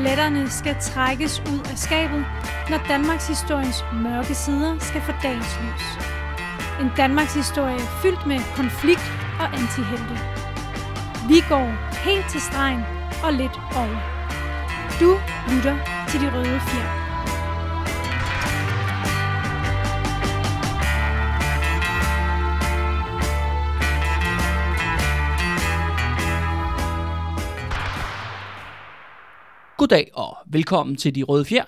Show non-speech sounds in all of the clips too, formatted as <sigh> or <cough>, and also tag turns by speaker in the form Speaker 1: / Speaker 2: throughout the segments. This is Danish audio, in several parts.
Speaker 1: Skeletterne skal trækkes ud af skabet, når Danmarks historiens mørke sider skal få dagens lys. En Danmarks historie fyldt med konflikt og antihelte. Vi går helt til stregen og lidt over. Du lytter til De Røde Fjer.
Speaker 2: Goddag og velkommen til De Røde Fjer.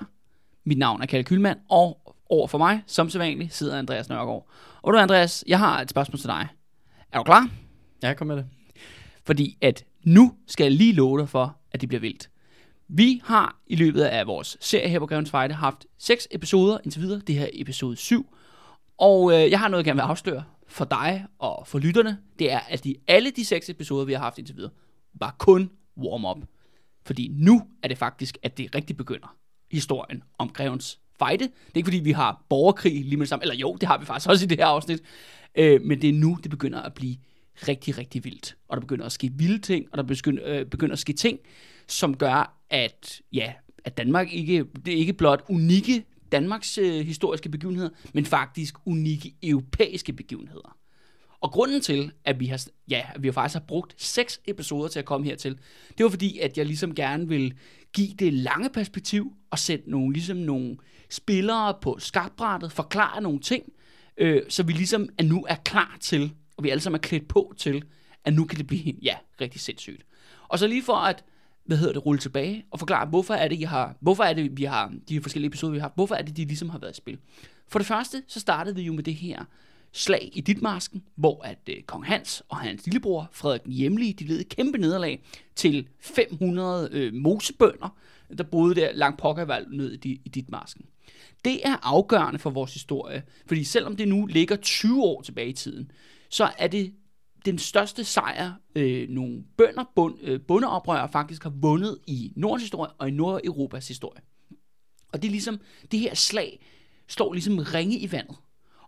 Speaker 2: Mit navn er Kalle Kylmand, og over for mig, som sædvanligt, sidder Andreas Nørgaard. Og du Andreas, jeg har et spørgsmål til dig. Er du klar?
Speaker 3: Ja, kom med det.
Speaker 2: Fordi at nu skal jeg lige love dig for, at det bliver vildt. Vi har i løbet af vores serie her på Grevens Fejde haft seks episoder indtil videre. Det her er episode 7. Og øh, jeg har noget, jeg gerne vil afsløre for dig og for lytterne. Det er, at de, alle de seks episoder, vi har haft indtil videre, var kun warm-up. Fordi nu er det faktisk, at det rigtig begynder historien om Grevens Fejde. Det er ikke fordi, vi har borgerkrig lige med det samme. Eller jo, det har vi faktisk også i det her afsnit. Øh, men det er nu, det begynder at blive rigtig, rigtig vildt. Og der begynder at ske vilde ting, og der begynder, øh, begynder at ske ting, som gør, at, ja, at Danmark ikke, det er ikke blot unikke Danmarks øh, historiske begivenheder, men faktisk unikke europæiske begivenheder. Og grunden til, at vi har, ja, at vi har faktisk har brugt seks episoder til at komme hertil, det var fordi, at jeg ligesom gerne vil give det lange perspektiv og sætte nogle, ligesom nogle spillere på skakbrættet, forklare nogle ting, øh, så vi ligesom er nu er klar til, og vi alle sammen er klædt på til, at nu kan det blive, ja, rigtig sindssygt. Og så lige for at, hvad hedder det, rulle tilbage og forklare, hvorfor er det, I har, hvorfor er det, vi har, de forskellige episoder, vi har hvorfor er det, de ligesom har været i spil. For det første, så startede vi jo med det her slag i Ditmarsken, hvor at øh, kong Hans og hans lillebror Frederik den Hjemlige, de led et kæmpe nederlag til 500 øh, mosebønder, der boede der langt pokkervald ned i, i Ditmarsken. Det er afgørende for vores historie, fordi selvom det nu ligger 20 år tilbage i tiden, så er det den største sejr, øh, nogle bønder, bund, øh, bundeoprører faktisk har vundet i Nordens historie og i Nordeuropas historie. Og det er ligesom, det her slag står ligesom ringe i vandet.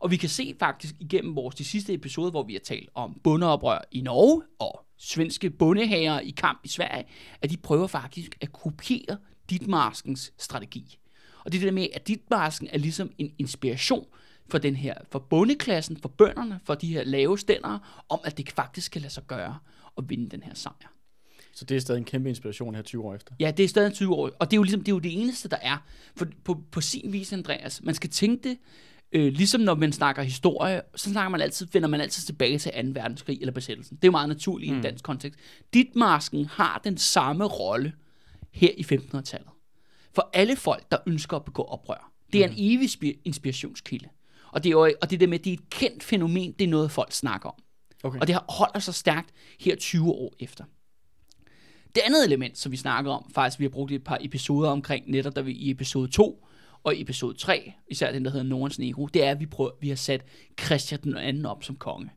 Speaker 2: Og vi kan se faktisk igennem vores de sidste episoder, hvor vi har talt om bundeoprør i Norge og svenske bundehager i kamp i Sverige, at de prøver faktisk at kopiere Ditmarskens strategi. Og det er det der med, at Ditmarsken er ligesom en inspiration for den her, for bondeklassen, for bønderne, for de her lave stænder, om at det faktisk kan lade sig gøre at vinde den her sejr.
Speaker 3: Så det er stadig en kæmpe inspiration her 20 år efter.
Speaker 2: Ja, det er stadig 20 år, og det er jo ligesom det, er jo det eneste, der er. For på, på sin vis, Andreas, man skal tænke det, øh, ligesom når man snakker historie, så snakker man altid, vender man altid tilbage til 2. verdenskrig eller besættelsen. Det er jo meget naturligt mm. i en dansk kontekst. Ditmarsken har den samme rolle her i 1500-tallet. For alle folk, der ønsker at begå oprør. Det er mm. en evig inspirationskilde. Og det er jo og det der med, at det er et kendt fænomen, det er noget, folk snakker om. Okay. Og det holder sig stærkt her 20 år efter. Det andet element, som vi snakker om, faktisk vi har brugt et par episoder omkring, netop da vi i episode 2 og i episode 3, især den, der hedder Nordens Negro, det er, at vi, prøver, vi har sat Christian den anden op som konge.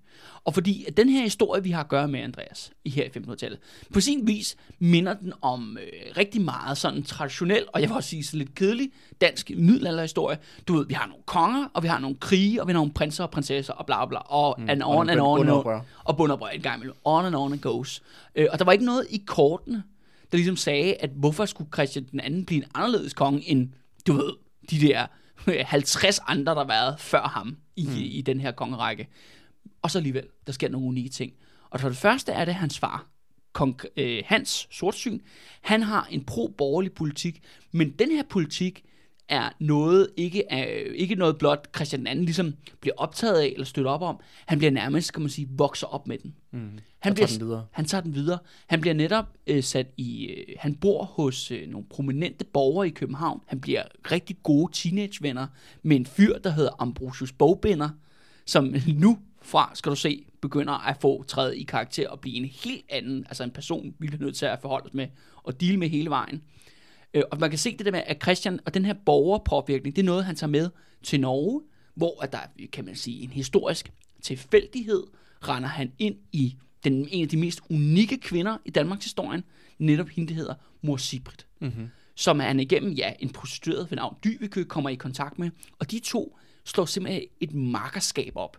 Speaker 2: Og fordi at den her historie, vi har at gøre med, Andreas, i her i 1500-tallet, på sin vis minder den om øh, rigtig meget sådan traditionel, og jeg vil også sige så lidt kedelig, dansk middelalderhistorie. Du ved, vi har nogle konger, og vi har nogle krige, og vi har nogle prinser og prinsesser, og bla bla, og mm, and on and on, and on, og bunderoprør en gang imellem. On and on and goes. Øh, og der var ikke noget i kortene, der ligesom sagde, at hvorfor skulle Christian den anden blive en anderledes konge end, du ved, de der <laughs> 50 andre, der har været før ham i, mm. i den her kongerække. Og så alligevel, der sker nogle unikke ting. Og for det første er det hans far, kong øh, Hans Sortsyn. Han har en pro-borgerlig politik, men den her politik er noget, ikke, er, ikke noget blot Christian II ligesom bliver optaget af eller støtter op om. Han bliver nærmest, kan man sige, vokser op med den.
Speaker 3: Mm. Han, bliver, tager den videre.
Speaker 2: han tager den videre. Han bliver netop øh, sat i... Øh, han bor hos øh, nogle prominente borgere i København. Han bliver rigtig gode teenagevenner med en fyr, der hedder Ambrosius Bogbinder, som <laughs> nu fra, skal du se, begynder at få træet i karakter og blive en helt anden, altså en person, vi bliver nødt til at forholde os med og dele med hele vejen. Øh, og man kan se det der med, at Christian og den her borgerpåvirkning, det er noget, han tager med til Norge, hvor at der, kan man sige, en historisk tilfældighed, render han ind i den, en af de mest unikke kvinder i Danmarks historie, netop hende, der hedder Mor Sibrit, mm-hmm. som han igennem, ja, en prostitueret ved navn Dyvekø kommer i kontakt med, og de to slår simpelthen et markerskab op,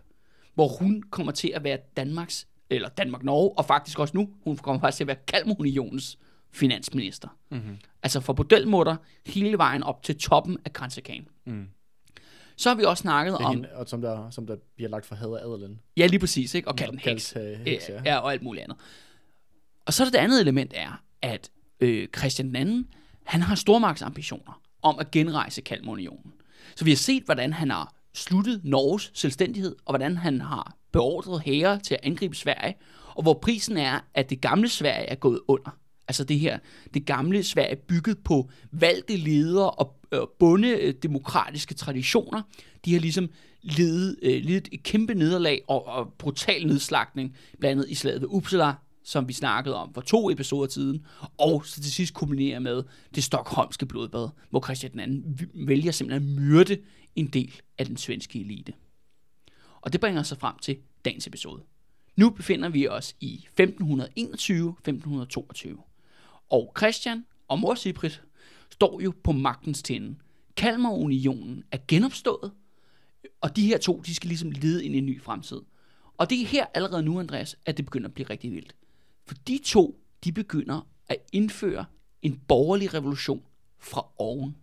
Speaker 2: hvor hun kommer til at være Danmarks, eller Danmark-Norge, og faktisk også nu, hun kommer faktisk til at være Kalmarunionens finansminister.
Speaker 3: Mm-hmm.
Speaker 2: Altså for bordelmutter hele vejen op til toppen af kransekagen.
Speaker 3: Mm.
Speaker 2: Så har vi også snakket
Speaker 3: Det er
Speaker 2: om...
Speaker 3: hende, og som der, som der bliver lagt for had af adelen.
Speaker 2: Ja, lige præcis, ikke? Og kaldt en
Speaker 3: Kaldt,
Speaker 2: heks.
Speaker 3: øh, heks, ja.
Speaker 2: ja, og alt muligt andet. Og så er det det andet element er, at øh, Christian II, han har stormagtsambitioner om at genrejse Kalmarunionen. Så vi har set, hvordan han har sluttet Norges selvstændighed, og hvordan han har beordret hære til at angribe Sverige, og hvor prisen er, at det gamle Sverige er gået under. Altså det her, det gamle Sverige bygget på valgte ledere og øh, bunde demokratiske traditioner, de har ligesom ledet, øh, ledet et kæmpe nederlag og, og brutal nedslagning, blandt andet i slaget ved Uppsala, som vi snakkede om for to episoder siden, og så til sidst kombinerer med det stokholmske blodbad, hvor Christian II vælger simpelthen at myrde en del af den svenske elite. Og det bringer os så frem til dagens episode. Nu befinder vi os i 1521-1522, og Christian og mor Siprit står jo på magtens tinde. Kalmarunionen er genopstået, og de her to, de skal ligesom lede ind i en ny fremtid. Og det er her allerede nu, Andreas, at det begynder at blive rigtig vildt. For de to, de begynder at indføre en borgerlig revolution fra oven.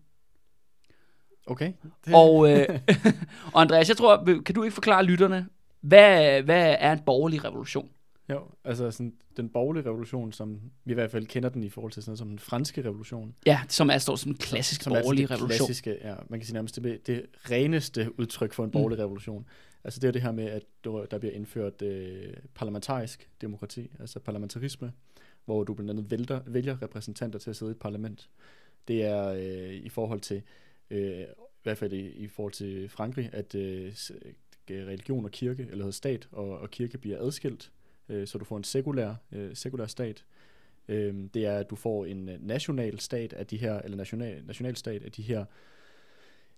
Speaker 3: Okay. Det,
Speaker 2: Og, øh, <laughs> og Andreas, jeg tror, kan du ikke forklare lytterne, hvad, hvad er en borgerlig revolution?
Speaker 3: Jo, altså sådan, den borgerlige revolution, som vi i hvert fald kender den i forhold til sådan noget som den franske revolution.
Speaker 2: Ja, som er står som en klassisk
Speaker 3: som er
Speaker 2: borgerlig
Speaker 3: altså
Speaker 2: revolution.
Speaker 3: Klassiske, ja, man kan sige nærmest det, det reneste udtryk for en borgerlig mm. revolution. Altså det er det her med, at der bliver indført øh, parlamentarisk demokrati, altså parlamentarisme, hvor du blandt andet vælter, vælger repræsentanter til at sidde i et parlament. Det er øh, i forhold til, øh, i hvert fald i, i forhold til Frankrig, at øh, religion og kirke, eller stat og, og kirke bliver adskilt, øh, så du får en sekulær, øh, sekulær stat. Øh, det er, at du får en øh, national stat af de her, eller national, nationalstat af de her,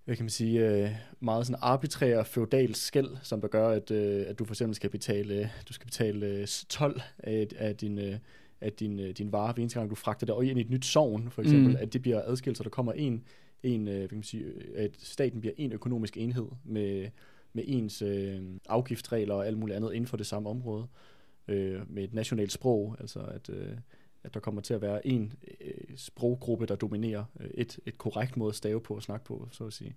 Speaker 3: hvad kan man sige, øh, meget sådan arbitrære feudal skæld, som der gør, at, øh, at du for eksempel skal betale, øh, du skal betale øh, 12 af, af din, øh, af din, øh, din vare, hver eneste gang du fragter det og ind i et nyt sovn, for eksempel,
Speaker 2: Mm.
Speaker 3: at det bliver adskilt, så der kommer en, en øh, hvad kan man sige, øh, at staten bliver en økonomisk enhed med, med ens øh, afgiftsregler og alt muligt andet inden for det samme område, øh, med et nationalt sprog, altså at, øh, at der kommer til at være en øh, sproggruppe, der dominerer øh, et, et korrekt måde at stave på og snakke på, så at sige.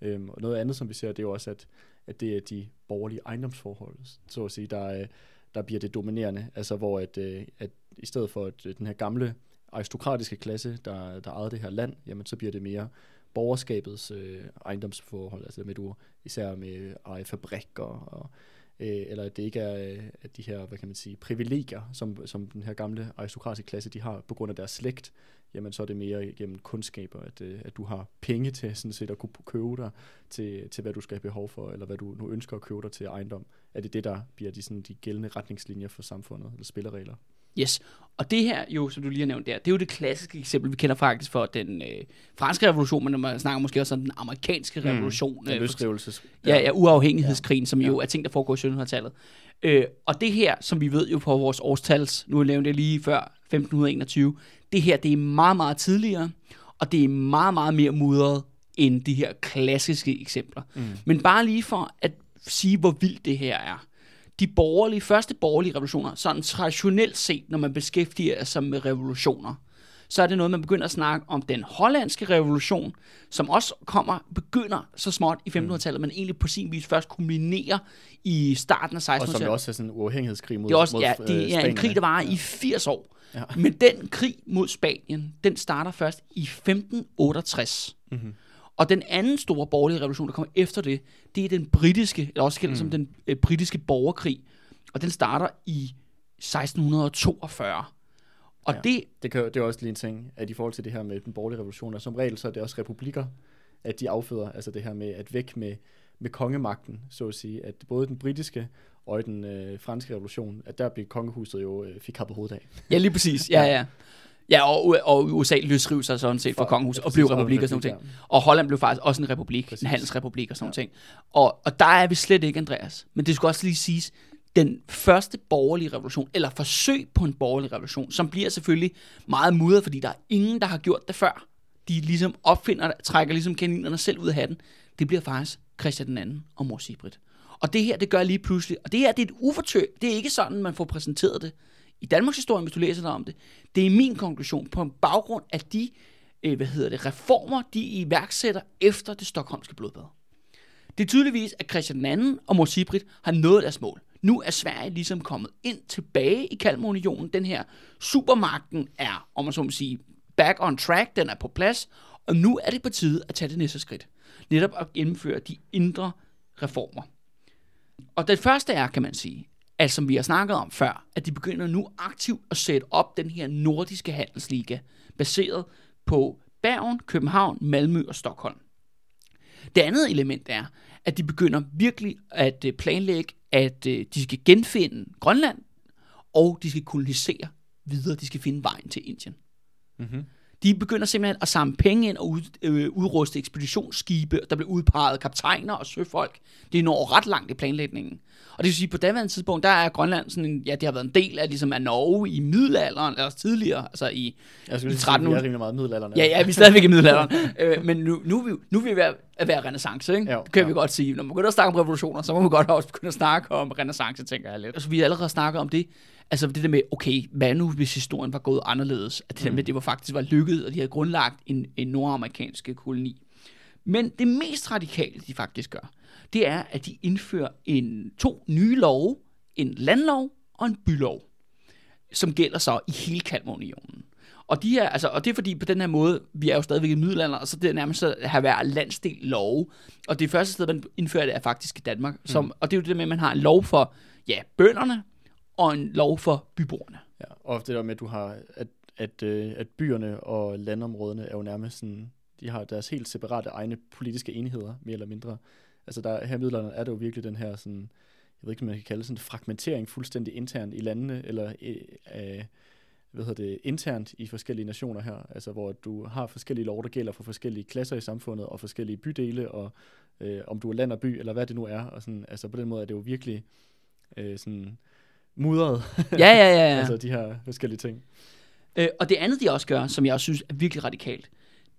Speaker 3: Øhm, og noget andet, som vi ser, det er jo også, at, at det er de borgerlige ejendomsforhold, så at sige, der, øh, der bliver det dominerende, altså hvor at, øh, at i stedet for at øh, den her gamle aristokratiske klasse, der, der ejede det her land, jamen så bliver det mere borgerskabets øh, ejendomsforhold, altså med du især med eje fabrikker, og, øh, eller at det ikke er øh, at de her, hvad kan man sige, privilegier, som, som den her gamle aristokratiske klasse, de har på grund af deres slægt, jamen så er det mere gennem kundskaber, at, øh, at du har penge til sådan set at kunne købe dig til, til, hvad du skal have behov for, eller hvad du nu ønsker at købe dig til ejendom. Er det det, der bliver de, sådan, de gældende retningslinjer for samfundet, eller spilleregler?
Speaker 2: Yes. Og det her, jo, som du lige har nævnt der, det er jo det klassiske eksempel, vi kender faktisk for den øh, franske revolution, men når man snakker måske også om den amerikanske revolution.
Speaker 3: Den
Speaker 2: øh,
Speaker 3: løsrivelses...
Speaker 2: Ja, ja, uafhængighedskrigen, ja. som jo
Speaker 3: Ja.
Speaker 2: er ting, der foregår i 1700-tallet. Øh, og det her, som vi ved jo på vores årstals, nu nævnte jeg lige før 1521, det her, det er meget, meget tidligere, og det er meget, meget mere mudret end de her klassiske eksempler. Mm. Men bare lige for at sige, hvor vildt det her er. De borgerlige, første borgerlige revolutioner, sådan traditionelt set, når man beskæftiger sig med revolutioner, så er det noget, man begynder at snakke om den hollandske revolution, som også kommer, begynder så småt i 1500-tallet, men egentlig på sin vis først kulminerer i starten af 1600-tallet.
Speaker 3: Og som også er sådan en uafhængighedskrig mod
Speaker 2: Det er også
Speaker 3: mod,
Speaker 2: ja,
Speaker 3: øh,
Speaker 2: det er en
Speaker 3: spanierne.
Speaker 2: krig, der varer i 80 år.
Speaker 3: Ja.
Speaker 2: Men den krig mod Spanien, den starter først i 1568.
Speaker 3: Mhm.
Speaker 2: Og den anden store borgerlige revolution, der kommer efter det, det er den britiske, eller også kendt mm. som den øh, britiske borgerkrig. Og den starter i 1642. Og
Speaker 3: Ja.
Speaker 2: det,
Speaker 3: Det, kan, det er også lige en ting, at i forhold til det her med den borgerlige revolution, og som regel så er det også republikker, at de afføder, altså det her med at væk med, med kongemagten, så at sige, at både den britiske og i den øh, franske revolution, at der blev kongehuset jo øh, fik kappet hovedet af.
Speaker 2: ja lige præcis, ja <laughs> ja. Ja, og, og USA løsrive sig sådan set fra kongehuset og blev republik og sådan noget. Og Holland blev faktisk også en republik,
Speaker 3: Præcis.
Speaker 2: en handelsrepublik og sådan
Speaker 3: Ja.
Speaker 2: ting. Og, og der er vi slet ikke, Andreas. Men det skal også lige siges, den første borgerlige revolution, eller forsøg på en borgerlig revolution, som bliver selvfølgelig meget mudret, fordi der er ingen, der har gjort det før. De ligesom opfinder, trækker ligesom kaninerne selv ud af hatten. Det bliver faktisk Christian den 2. og mor Sibrit. Og det her, det gør lige pludselig, og det her, det er et ufortø, det er ikke sådan, man får præsenteret det i Danmarks historie, hvis du læser dig om det. Det er min konklusion på en baggrund af de øh, hvad hedder det, reformer, de iværksætter efter det stokholmske blodbad. Det er tydeligvis, at Christian II og Mor har nået deres mål. Nu er Sverige ligesom kommet ind tilbage i Kalmarunionen. Den her supermagten er, om man så må sige, back on track, den er på plads, og nu er det på tide at tage det næste skridt. Netop at indføre de indre reformer. Og det første er, kan man sige, at som vi har snakket om før, at de begynder nu aktivt at sætte op den her nordiske handelsliga, baseret på Bergen, København, Malmø og Stockholm. Det andet element er, at de begynder virkelig at øh, planlægge, at øh, de skal genfinde Grønland, og de skal kolonisere videre. De skal finde vejen til Indien.
Speaker 3: Mm-hmm.
Speaker 2: De begynder simpelthen at samle penge ind og ud, øh, udruste ekspeditionsskibe. Der bliver udpeget kaptajner og søfolk. Det når ret langt i planlægningen. Og det vil sige, på daværende tidspunkt, der er Grønland sådan en, ja, det har været en del af, ligesom af Norge i middelalderen, eller tidligere, altså i,
Speaker 3: Jeg skulle
Speaker 2: i
Speaker 3: lige sige,
Speaker 2: 1300.
Speaker 3: vi er rimelig meget middelalderen.
Speaker 2: Ja, ja, vi er stadigvæk i middelalderen. <laughs> øh, men nu, nu, er vi, nu er vi ved at- være renaissance, ikke?
Speaker 3: Jo,
Speaker 2: det kan
Speaker 3: jo.
Speaker 2: vi godt sige. Når man begynder at snakke om revolutioner, så må man godt også begynde at snakke om renaissance, tænker jeg lidt. Altså, vi har allerede snakket om det. Altså det der med, okay, hvad nu hvis historien var gået anderledes? At det der med, at det var faktisk var lykkedes, og de havde grundlagt en, en nordamerikansk koloni. Men det mest radikale, de faktisk gør, det er, at de indfører en, to nye love, en landlov og en bylov, som gælder så i hele Kalmarunionen. Og, de her, altså, og det er fordi på den her måde, vi er jo stadigvæk i middelalderen, og så det er nærmest at have hver landsdel love. Og det første sted, man indfører det, er faktisk i Danmark. Som, mm. Og det er jo det med, at man har en lov for ja, bønderne, og en lov for byboerne.
Speaker 3: Ja, og det der med, at du har, at, at, øh, at byerne og landområderne er jo nærmest sådan, de har deres helt separate egne politiske enheder, mere eller mindre. Altså der, her i middelalderen er det jo virkelig den her sådan, jeg ved ikke, om man kan kalde det sådan fragmentering fuldstændig internt i landene, eller øh, øh, hvad hedder det, internt i forskellige nationer her, altså hvor du har forskellige lov, der gælder for forskellige klasser i samfundet, og forskellige bydele, og øh, om du er land og by, eller hvad det nu er, og sådan, altså på den måde er det jo virkelig øh, sådan mudret,
Speaker 2: Ja, ja, ja. ja. <laughs>
Speaker 3: altså de her forskellige ting.
Speaker 2: Øh, og det andet, de også gør, som jeg også synes er virkelig radikalt,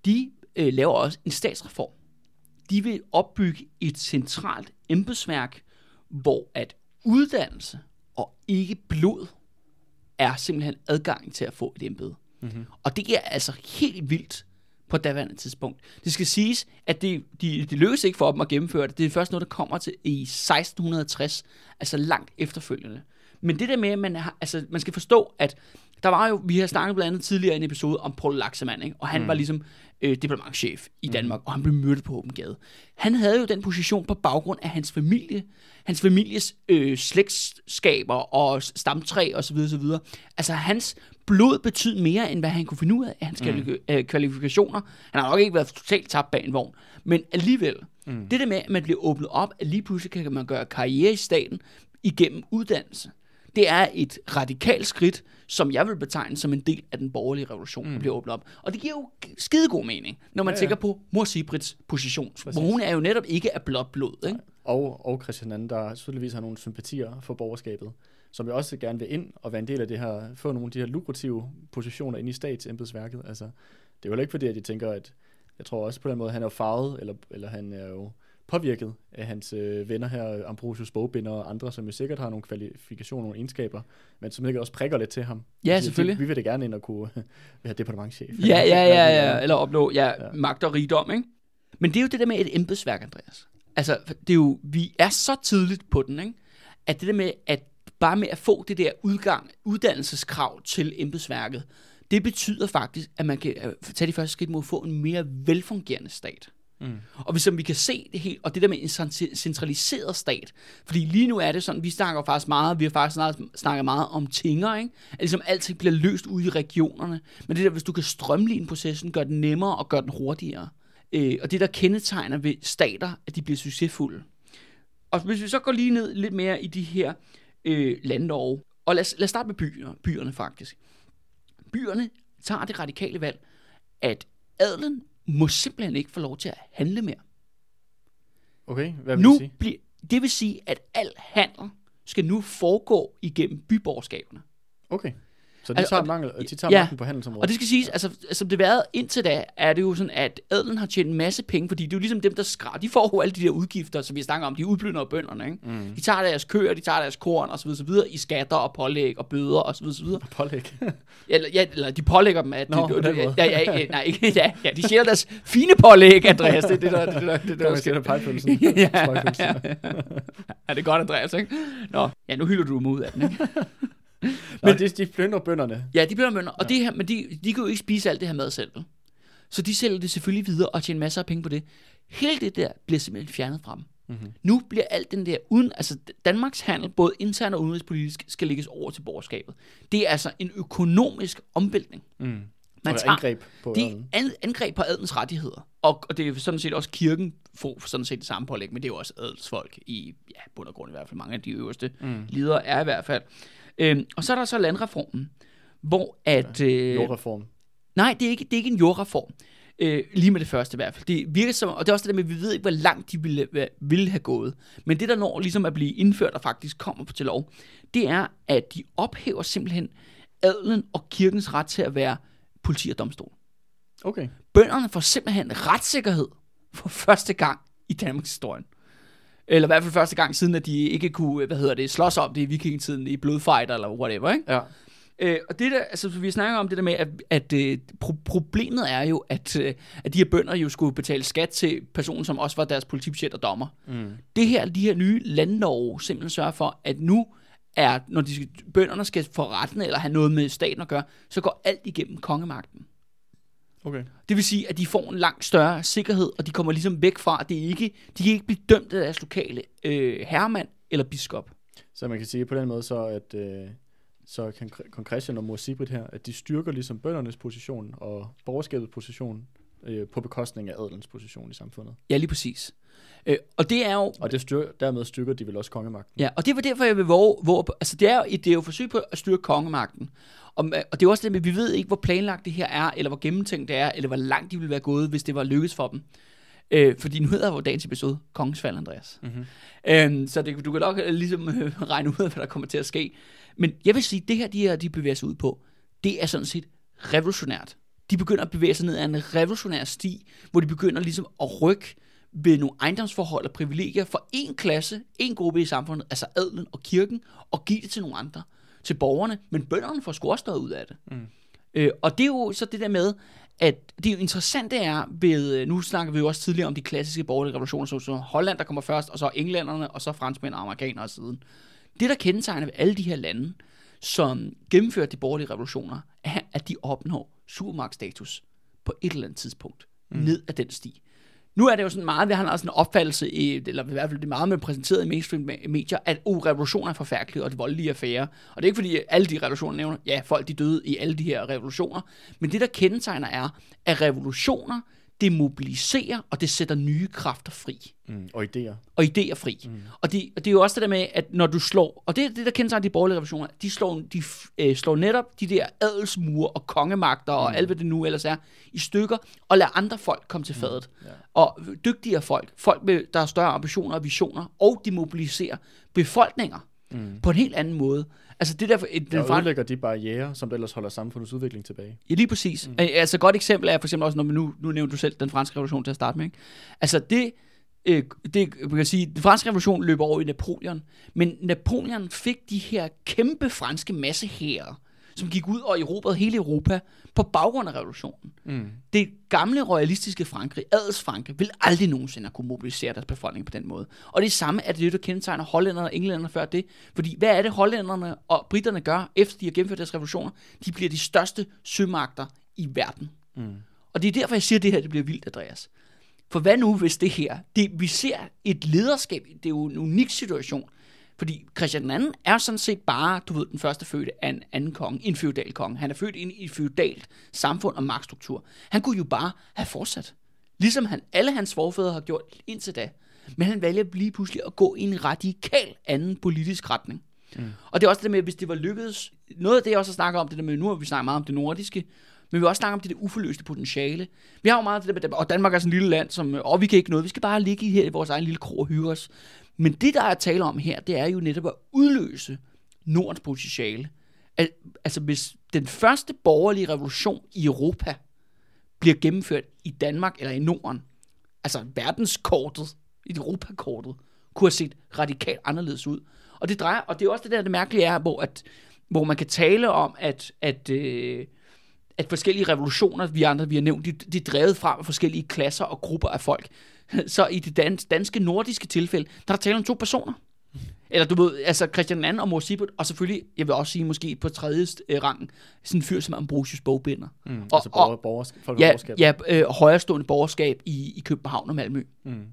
Speaker 2: de øh, laver også en statsreform. De vil opbygge et centralt embedsværk, hvor at uddannelse og ikke blod er simpelthen adgang til at få et embede.
Speaker 3: Mm-hmm.
Speaker 2: Og det er altså helt vildt på daværende tidspunkt. Det skal siges, at det, de, det lykkedes ikke for dem at gennemføre det. Det er først noget, der kommer til i 1660, altså langt efterfølgende. Men det der med, at man, har, altså, man skal forstå, at der var jo, vi har snakket blandt andet tidligere i en episode om Paul Laxemann, ikke? og han mm. var ligesom øh, diplomatchef i Danmark, mm. og han blev myrdet på åben gade. Han havde jo den position på baggrund af hans familie, hans families øh, slægtskaber og stamtræ osv. osv. Altså hans blod betød mere, end hvad han kunne finde ud af af hans mm. øh, kvalifikationer. Han har nok ikke været totalt tabt bag en vogn, men alligevel, mm. det der med, at man bliver åbnet op, at lige pludselig kan man gøre karriere i staten igennem uddannelse. Det er et radikalt skridt, som jeg vil betegne som en del af den borgerlige revolution, mm. der bliver åbnet op. Og det giver jo skide god mening, når man
Speaker 3: Ja,
Speaker 2: ja, tænker på mor Sibrits position.
Speaker 3: Præcis.
Speaker 2: Hvor hun er jo netop ikke af blåt blod. Ikke?
Speaker 3: Og, og Christian II, der tydeligvis har nogle sympatier for borgerskabet, som jo også gerne vil ind og være en del af det her, få nogle af de her lukrative positioner ind i statsembedsværket. Altså, det er jo ikke fordi, at de tænker, at jeg tror også på den måde, han er farvet, eller, eller han er jo påvirket af hans øh, venner her, Ambrosius Bogbinder og andre, som jo sikkert har nogle kvalifikationer, nogle egenskaber, men som sikkert også prikker lidt til ham.
Speaker 2: Ja,
Speaker 3: siger,
Speaker 2: selvfølgelig.
Speaker 3: Vi vil da gerne ind og kunne <laughs> være departementchef.
Speaker 2: Ja, ja, ja, ja.
Speaker 3: det er.
Speaker 2: Eller opnå ja,
Speaker 3: Ja.
Speaker 2: ja. magt og rigdom, ikke? Men det er jo det der med et embedsværk, Andreas. Altså, det er jo, vi er så tidligt på den, ikke? At det der med, at bare med at få det der udgang, uddannelseskrav til embedsværket, det betyder faktisk, at man kan øh, tage de første skridt mod at få en mere velfungerende stat.
Speaker 3: Mm.
Speaker 2: Og hvis som vi kan se det helt, og det der med en centraliseret stat, fordi lige nu er det sådan, vi snakker faktisk meget, vi har faktisk snakket meget om tinger, ikke? At ligesom alting bliver løst ude i regionerne. Men det der, hvis du kan strømline processen, gør den nemmere og gør den hurtigere. Øh, og det der kendetegner ved stater, at de bliver succesfulde. Og hvis vi så går lige ned lidt mere i de her øh, landlov, og lad os, lad os starte med byerne, byerne faktisk. Byerne tager det radikale valg, at adlen må simpelthen ikke få lov til at handle mere.
Speaker 3: Okay, hvad vil
Speaker 2: Nu
Speaker 3: du sige?
Speaker 2: bliver, det vil sige, at al handel skal nu foregå igennem byborgerskaberne.
Speaker 3: Okay. Så de
Speaker 2: Altså,
Speaker 3: tager, mangel, de tager
Speaker 2: ja.
Speaker 3: magten på handelsområdet.
Speaker 2: Og det skal siges, altså, som det været indtil da, er det jo sådan, at adelen har tjent en masse penge, fordi det er jo ligesom dem, der skrar. De får jo alle de der udgifter, som vi snakker om, de udplynder bønderne, ikke?
Speaker 3: Mm.
Speaker 2: De tager deres køer, de tager deres korn og så videre, så videre i skatter og pålæg og bøder og så videre, så videre. <laughs>
Speaker 3: Pålæg.
Speaker 2: Eller, ja, eller de pålægger dem, at...
Speaker 3: Nå,
Speaker 2: de,
Speaker 3: måde.
Speaker 2: ja, ja, ja, nej, ikke, ja, ja, de sjæler deres fine pålæg, Andreas. Det er det, der, det, er det, der, det, er det,
Speaker 3: Der
Speaker 2: der <laughs> ja, ja, ja. <laughs> ja, det er godt, Andreas, ikke? Nå, ja, nu hylder du mig ud af den, ikke?
Speaker 3: Men de, de plyndrer bønderne.
Speaker 2: Ja, de bliver mønner, og det her, men de, de kan jo ikke spise alt det her mad selv. Så de sælger det selvfølgelig videre og tjener masser af penge på det. Hele det der bliver simpelthen fjernet fra dem.
Speaker 3: Mm-hmm.
Speaker 2: Nu bliver alt den der, uden, altså Danmarks handel, både internt og udenrigspolitisk, skal lægges over til borgerskabet. Det er altså en økonomisk omvæltning.
Speaker 3: Mm.
Speaker 2: Man tager,
Speaker 3: angreb på
Speaker 2: det er an- angreb på adelens rettigheder. Og, og det er sådan set også kirken får sådan set det samme pålæg, men det er jo også adelsfolk i ja, bund og grund i hvert fald. Mange af de øverste
Speaker 3: Mm.
Speaker 2: ledere er i hvert fald. Øhm, og så er der så landreformen, hvor at... Øh,
Speaker 3: Jordreform.
Speaker 2: Nej, det er ikke, det er ikke en jordreform. Øh, lige med det første i hvert fald. Det virker som, og det er også det der med, at vi ved ikke, hvor langt de ville, ville have gået. Men det, der når ligesom at blive indført og faktisk kommer til lov, det er, at de ophæver simpelthen adelen og kirkens ret til at være politi og domstol.
Speaker 3: Okay.
Speaker 2: Bønderne får simpelthen retssikkerhed for første gang i Danmarks historie. Eller i hvert fald første gang siden, at de ikke kunne, hvad hedder det, slås om det i vikingetiden i blodfighter eller whatever, ikke?
Speaker 3: Ja.
Speaker 2: Øh, og det der, altså vi snakker om det der med, at, at øh, pro- problemet er jo, at, øh, at de her bønder jo skulle betale skat til personen, som også var deres politibudget og dommer.
Speaker 3: Mm.
Speaker 2: Det her, de her nye landlove simpelthen sørger for, at nu er, når de skal, bønderne skal få retten eller have noget med staten at gøre, så går alt igennem kongemagten.
Speaker 3: Okay.
Speaker 2: Det vil sige, at de får en langt større sikkerhed, og de kommer ligesom væk fra, at det ikke, de kan ikke blive dømt af deres lokale øh, herremand eller biskop.
Speaker 3: Så man kan sige på den måde så, at øh, så kan kong Christian og mor Sibrit her, at de styrker ligesom bøndernes position og borgerskabets position øh, på bekostning af adelens position i samfundet.
Speaker 2: Ja, lige præcis. Øh, og det er jo
Speaker 3: Og det styr, dermed styrker de vel også kongemagten.
Speaker 2: Ja, og det var derfor, jeg vil våge, altså det er, jo, det er jo et forsøg på at styrke kongemagten. Og, og det er også det med, at vi ved ikke, hvor planlagt det her er, eller hvor gennemtænkt det er, eller hvor langt de ville være gået, hvis det var lykkes for dem. Øh, fordi nu hedder jo dagens episode Kongens Fald, Andreas.
Speaker 3: Mm-hmm.
Speaker 2: Øh, så det, du kan nok øh, ligesom øh, <laughs> regne ud hvad der kommer til at ske. Men jeg vil sige, det her, de her, de bevæger sig ud på, det er sådan set revolutionært. De begynder at bevæge sig ned ad en revolutionær sti, hvor de begynder ligesom at rykke ved nogle ejendomsforhold og privilegier for en klasse, en gruppe i samfundet, altså adelen og kirken, og give det til nogle andre, til borgerne. Men bønderne får sgu også noget ud af det.
Speaker 3: Mm.
Speaker 2: Øh, og det er jo så det der med, at det er jo interessante er ved, øh, nu snakker vi jo også tidligere om de klassiske borgerlige revolutioner, så, så Holland, der kommer først, og så englænderne, og så franskmænd og amerikanere siden. Det, der kendetegner ved alle de her lande, som gennemfører de borgerlige revolutioner, er, at de opnår supermagtstatus på et eller andet tidspunkt, mm. ned ad den sti. Nu er det jo sådan meget, vi har også en opfattelse, i, eller i hvert fald det meget med præsenteret i mainstream medier, at uh, oh, revolutioner er forfærdelige, og det voldelige affære. Og det er ikke fordi, alle de revolutioner nævner, ja, folk de døde i alle de her revolutioner, men det, der kendetegner er, at revolutioner, det mobiliserer, og det sætter nye kræfter fri
Speaker 3: Mm. Og idéer.
Speaker 2: og idéer fri. Mm. Og, det, og det er jo også det der med, at når du slår, og det er det, der kendetegner de borgerlige revolutioner, de slår, de øh, slår netop de der adelsmure og kongemagter og alt, hvad det nu ellers er, i stykker, og lader andre folk komme til fadet.
Speaker 3: Ja.
Speaker 2: Og dygtigere folk, folk med, der har større ambitioner og visioner, og de mobiliserer befolkninger
Speaker 3: Mm.
Speaker 2: på en helt anden måde. Altså det der, den
Speaker 3: Der
Speaker 2: far-
Speaker 3: ødelægger de barriere, som der ellers holder samfundets udvikling tilbage.
Speaker 2: Ja, lige præcis. Mm. Altså et godt eksempel er for eksempel også, når man nu, nu nævnte du selv den franske revolution til at starte med. Ikke? Altså det, øh, det, man kan sige, den franske revolution løber over i Napoleon, men Napoleon fik de her kæmpe franske massehære, som gik ud og erobrede hele Europa på baggrund af revolutionen.
Speaker 3: Mm.
Speaker 2: Det gamle royalistiske Frankrig, adelsfrankrig, vil aldrig nogensinde kunne mobilisere deres befolkning på den måde. Og det samme er det, der kendetegner hollænderne og englænderne før det. Fordi hvad er det, hollænderne og britterne gør, efter de har gennemført deres revolutioner? De bliver de største sømagter i verden.
Speaker 3: Mm.
Speaker 2: Og det er derfor, jeg siger, at det her det bliver vildt, Andreas. For hvad nu, hvis det her, det, vi ser et lederskab, det er jo en unik situation, fordi Christian II er sådan set bare, du ved, den første fødte af en anden konge, en feudal konge. Han er født ind i et feudalt samfund og magtstruktur. Han kunne jo bare have fortsat. Ligesom han, alle hans forfædre har gjort indtil da. Men han vælger lige pludselig at gå i en radikal anden politisk retning. Mm. Og det er også det med, hvis det var lykkedes, noget af det jeg også snakker om, det der med, nu har vi snakket meget om det nordiske, men vi også snakke om det der uforløste potentiale. Vi har jo meget det der med, og Danmark er sådan et lille land, som, og vi kan ikke noget, vi skal bare ligge her i vores egen lille krog og hygge os. Men det, der er tale om her, det er jo netop at udløse Nordens potentiale. Al- altså, hvis den første borgerlige revolution i Europa bliver gennemført i Danmark eller i Norden, altså verdenskortet, et Europakortet, kunne have set radikalt anderledes ud. Og det drejer, og det er også det der, det mærkelige er, hvor, at, hvor man kan tale om, at, at, øh, at forskellige revolutioner, vi andre vi har nævnt, de, de er drevet frem af forskellige klasser og grupper af folk. <laughs> Så i det dans, danske, nordiske tilfælde, der er der tale om to personer. Eller du ved, altså Christian II og Mor Sibert, og selvfølgelig, jeg vil også sige måske på tredje øh, rang, sådan en fyr som Ambrosius Bogbinder.
Speaker 3: Mm.
Speaker 2: Og-
Speaker 3: altså borger,
Speaker 2: og-
Speaker 3: borgersk, folk
Speaker 2: Ja,
Speaker 3: borgerskab.
Speaker 2: ja øh, højrestående borgerskab i, i København og Malmø,
Speaker 3: Mm.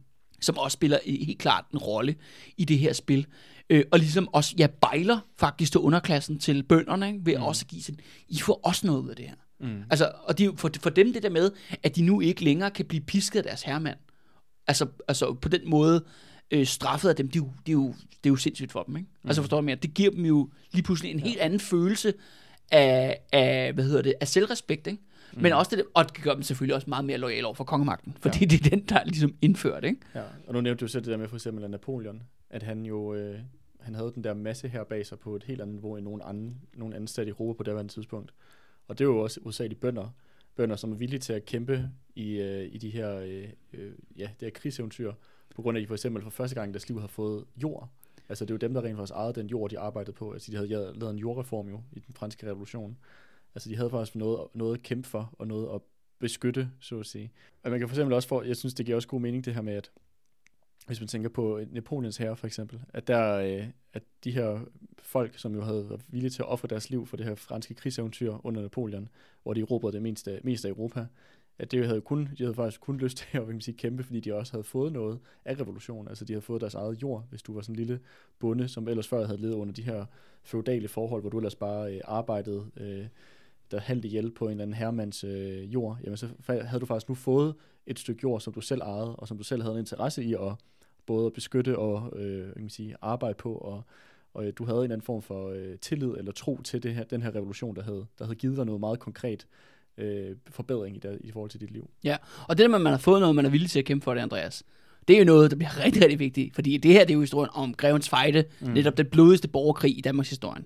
Speaker 2: som også spiller helt klart en rolle i det her spil. Øh, og ligesom også, ja, bejler faktisk til underklassen, til bønderne, ikke? ved mm. også at give sådan, I får også noget ud af det her.
Speaker 3: Mm.
Speaker 2: Altså, og de, for, for dem det der med, at de nu ikke længere kan blive pisket af deres herremand. Altså, altså på den måde øh, straffet af dem, det er, jo, det, er jo, det er jo sindssygt for dem. Ikke? Mm. Altså forstår du mere? Det giver dem jo lige pludselig en helt anden følelse af, af, hvad hedder det, af selvrespekt. Ikke? Mm. Men også det, og det gør dem selvfølgelig også meget mere lojale over for kongemagten, fordi ja. det er den, der er ligesom indført. Ikke?
Speaker 3: Ja, og nu nævnte du selv det der med for eksempel Napoleon, at han jo øh, han havde den der masse her bag sig på et helt andet niveau end nogen anden, nogen sted i Europa på det tidspunkt. Og det er jo også hovedsageligt bønder, bønder, som er villige til at kæmpe i, øh, i de her, øh, øh, ja, det her krigseventyr, på grund af, at de for eksempel for første gang i deres liv har fået jord. Altså det er jo dem, der rent faktisk ejede den jord, de arbejdede på. Altså de havde ja- lavet en jordreform jo i den franske revolution. Altså de havde faktisk noget, noget at kæmpe for, og noget at beskytte, så at sige. Og man kan for eksempel også få, jeg synes, det giver også god mening det her med, at hvis man tænker på øh, Napoleons herre for eksempel, at der øh, at de her folk, som jo havde været villige til at ofre deres liv for det her franske krigseventyr under Napoleon, hvor de erobrede det meste, meste af Europa, at det havde kun, de havde faktisk kun lyst til at <laughs> hvad kan man sige, kæmpe, fordi de også havde fået noget af revolutionen. Altså de havde fået deres eget jord, hvis du var sådan en lille bonde, som ellers før havde levet under de her feudale forhold, hvor du ellers bare øh, arbejdede øh, der halvt ihjel på en eller anden herremands øh, jord, jamen så havde du faktisk nu fået et stykke jord, som du selv ejede, og som du selv havde en interesse i at både at beskytte og øh, kan man sige, arbejde på, og, og øh, du havde en eller anden form for øh, tillid eller tro til det her, den her revolution, der havde, der havde givet dig noget meget konkret øh, forbedring i, der, i forhold til dit liv.
Speaker 2: Og det der med, at man har fået noget, man er villig til at kæmpe for det, Andreas, det er jo noget, der bliver rigtig, rigtig vigtigt. Fordi det her, det er jo historien om Grevens Fejde, mm. netop den blodigste borgerkrig i Danmarks historie.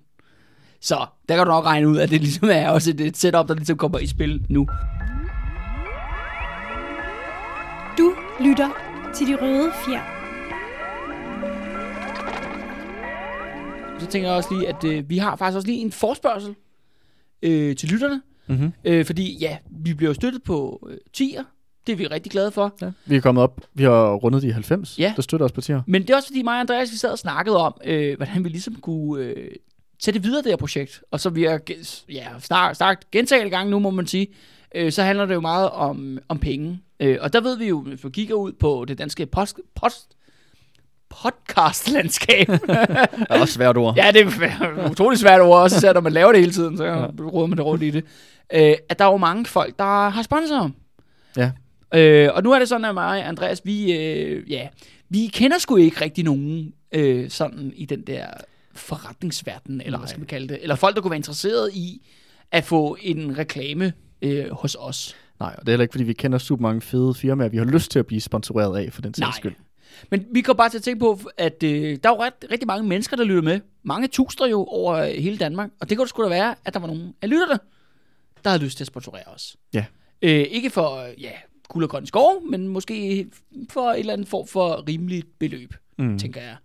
Speaker 2: Så der kan du nok regne ud, at det ligesom er også et, et setup, der ligesom kommer i spil nu.
Speaker 1: Du lytter til De Røde Fjer.
Speaker 2: Så tænker jeg også lige, at øh, vi har faktisk også lige en forspørgsel øh, til lytterne.
Speaker 3: Mm-hmm.
Speaker 2: Øh, fordi ja, vi bliver jo støttet på øh, tier. Det er vi rigtig glade for.
Speaker 3: Ja. Vi er kommet op, vi har rundet de 90,
Speaker 2: Ja.
Speaker 3: der støtter os partier.
Speaker 2: Men det er også fordi mig og Andreas, vi sad og snakkede om, øh, hvordan vi ligesom kunne øh, sætte videre det her projekt. Og så vi har ja, snart, snart gentagende gange nu, må man sige, øh, så handler det jo meget om, om penge. Øh, og der ved vi jo, hvis vi kigger ud på det danske post, post, podcastlandskab.
Speaker 3: Det <laughs> er også svært ord.
Speaker 2: ja, det er utrolig svært ord, også især når man laver det hele tiden, så ja. råder man det rundt i det. Øh, at der er jo mange folk, der har sponsorer.
Speaker 3: Ja.
Speaker 2: Øh, og nu er det sådan, at mig og Andreas, vi, øh, ja, vi kender sgu ikke rigtig nogen øh, sådan i den der forretningsverden, eller hvad
Speaker 3: Nej.
Speaker 2: skal man kalde det, eller folk, der kunne være interesseret i at få en reklame øh, hos os.
Speaker 3: Nej, og det er heller ikke, fordi vi kender super mange fede firmaer, vi har lyst til at blive sponsoreret af, for den sags skyld.
Speaker 2: Men vi kommer bare til at tænke på, at øh, der er jo ret, rigtig mange mennesker, der lytter med. Mange tusinder jo over øh, hele Danmark. Og det kunne sgu da være, at der var nogen af lytterne, der havde lyst til at sponsorere os.
Speaker 3: Ja.
Speaker 2: Øh, ikke for, øh, ja, guld og grøn skov, men måske for et eller andet form for rimeligt beløb,
Speaker 3: Mm.
Speaker 2: tænker jeg.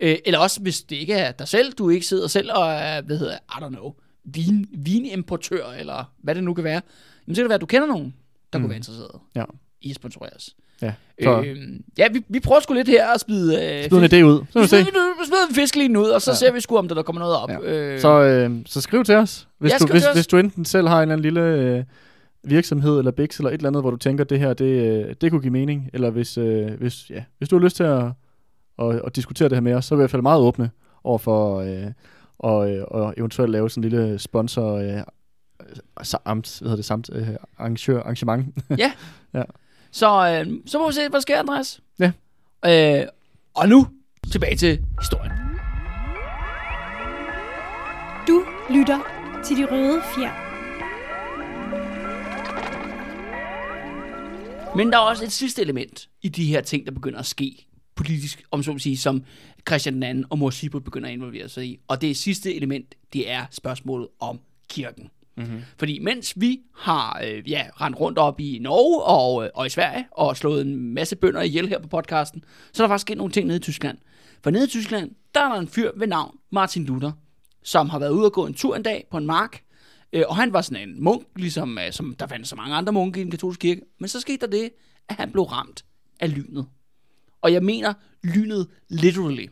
Speaker 2: Øh, eller også, hvis det ikke er dig selv, du ikke sidder selv og er, hvad hedder, I don't know, vin, vinimportør, eller hvad det nu kan være, jamen så kan det være, at du kender nogen, der mm. Kunne være interesseret
Speaker 3: Ja.
Speaker 2: i at sponsorere os.
Speaker 3: Ja, så
Speaker 2: Øh, ja, vi, vi prøver sgu lidt her at smide... Øh,
Speaker 3: smid en idé ud. Så
Speaker 2: vi
Speaker 3: vi
Speaker 2: smider, vi smider en fiskeline ud, og så
Speaker 3: Ja.
Speaker 2: ja. ser vi sgu, om der, der kommer noget op.
Speaker 3: Ja.
Speaker 2: Øh,
Speaker 3: Så, øh, så skriv til os, hvis,
Speaker 2: Ja,
Speaker 3: du, hvis, hvis du enten selv har en eller anden lille øh, virksomhed eller biks eller et eller andet, hvor du tænker, det her, det, øh, det kunne give mening, eller hvis, øh, hvis, ja, hvis du har lyst til at, at, at diskutere det her med os, så er vi i hvert fald meget åbne over for øh, og, øh, og eventuelt lave sådan en lille sponsor øh, sa- amt, hvad hedder det, samt, øh, arrangør, arrangement. <laughs>
Speaker 2: så, øh, så må vi se, hvad der sker, Andreas.
Speaker 3: Ja.
Speaker 2: Øh, og nu tilbage til historien.
Speaker 1: Du lytter til De Røde Fjer.
Speaker 2: Men der er også et sidste element i de her ting, der begynder at ske politisk, om så må sige, som Christian II og Mor Sibert begynder at involvere sig i. Og det sidste element, det er spørgsmålet om kirken.
Speaker 3: Mm-hmm.
Speaker 2: Fordi mens vi har øh, ja, rendt rundt op i Norge og, øh, og i Sverige og slået en masse bønder ihjel her på podcasten, så er der faktisk sket nogle ting nede i Tyskland. For nede i Tyskland, der er der en fyr ved navn Martin Luther, som har været ude og gå en tur en dag på en mark, øh, og han var sådan en munk, ligesom øh, som der fandt så mange andre munke i den katolske kirke. Men så skete der det, at han blev ramt af lynet. Og jeg mener lynet literally.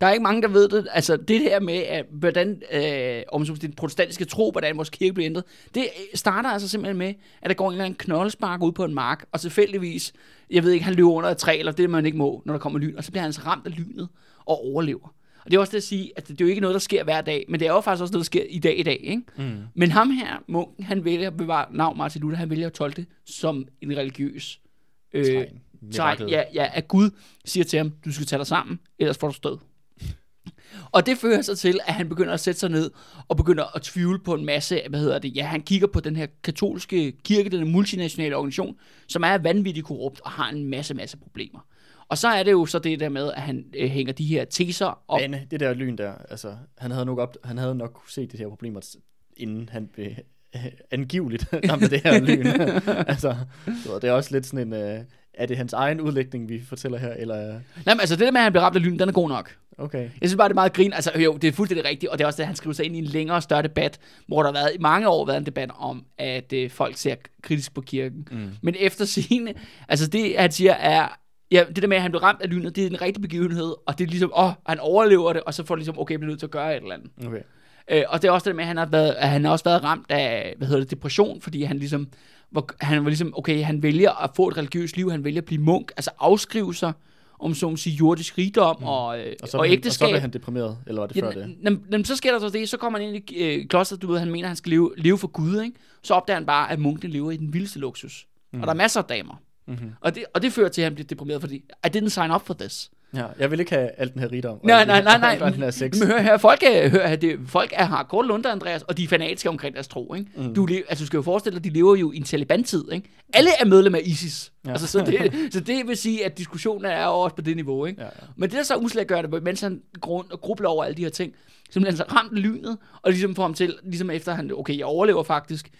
Speaker 2: Der er ikke mange, der ved det. Altså, det her med, at, hvordan øh, om den protestantiske tro, hvordan vores kirke bliver ændret, det starter altså simpelthen med, at der går en eller anden knoldespark ud på en mark, og tilfældigvis, jeg ved ikke, han løber under et træ, eller det man ikke må, når der kommer lyn, og så bliver han altså ramt af lynet og overlever. Og det er også det at sige, at det er jo ikke noget, der sker hver dag, men det er jo faktisk også noget, der sker i dag i dag. Ikke?
Speaker 3: Mm.
Speaker 2: Men ham her, munken, han vælger at bevare navn Martin Luther, han vælger at tolke det som en religiøs øh,
Speaker 3: Tegn.
Speaker 2: ja, ja, at Gud siger til ham, du skal tage dig sammen, ellers får du stød. Og det fører så til, at han begynder at sætte sig ned og begynder at tvivle på en masse, hvad hedder det, ja, han kigger på den her katolske kirke, den multinationale organisation, som er vanvittigt korrupt og har en masse, masse problemer. Og så er det jo så det der med, at han øh, hænger de her teser op.
Speaker 3: Men det der lyn der, altså, han havde nok, op, han havde nok kunne se de her problemer, inden han blev angiveligt <laughs> ramt af det her lyn. <laughs> altså, så det er også lidt sådan en, uh, er det hans egen udlægning, vi fortæller her, eller,
Speaker 2: Nej, men altså det der med, at han bliver ramt af lyn, den er god nok.
Speaker 3: Okay.
Speaker 2: Jeg synes bare, det er meget grin. Altså jo, det er fuldstændig rigtigt, og det er også det, han skriver sig ind i en længere, større debat, hvor der har været i mange år været en debat om, at øh, folk ser kritisk på kirken.
Speaker 3: Mm.
Speaker 2: Men efter sine, altså det, han siger, er, ja, det der med, at han blev ramt af lynet, det er en rigtig begivenhed, og det er ligesom, åh, han overlever det, og så får det ligesom, okay, jeg bliver nødt til at gøre et eller andet.
Speaker 3: Okay.
Speaker 2: Øh, og det er også det der med, at han har, været, at han har også været ramt af, hvad hedder det, depression, fordi han ligesom, hvor, han var ligesom, okay, han vælger at få et religiøst liv, han vælger at blive munk, altså afskrive sig, om så må sige, jordisk rigdom mm. og, øh,
Speaker 3: Og så,
Speaker 2: og
Speaker 3: han, og så
Speaker 2: ægteskab.
Speaker 3: blev han deprimeret, eller var det før
Speaker 2: Ja,
Speaker 3: det?
Speaker 2: nem, nem, så sker der så det, så kommer han ind i øh, klosteret, du ved, han mener, han skal leve, leve for Gud, ikke? Så opdager han bare, at munkene lever i den vildeste luksus. Mm. Og der er masser af damer.
Speaker 3: Mm-hmm.
Speaker 2: Og det, og det fører til, at han bliver deprimeret, fordi I didn't sign up for this.
Speaker 3: Ja, jeg vil ikke have alt den her rigdom.
Speaker 2: Nej, nej, nej, nej.
Speaker 3: den her sex.
Speaker 2: Men hør her, folk er, hør her, det, folk er har kort lunter, Andreas, og de er fanatiske omkring deres tro, ikke? Mm. Du, altså, du skal jo forestille dig, de lever jo i en Taliban-tid, ikke? Alle er medlem af ISIS. Ja. Altså, så, det, så det vil sige, at diskussionen er også på det niveau, ikke?
Speaker 3: Ja, ja.
Speaker 2: Men det, der så uslægt gør det, mens han grund og grubler over alle de her ting, simpelthen så ramt lynet, og ligesom får ham til, ligesom efter han, okay, jeg overlever faktisk,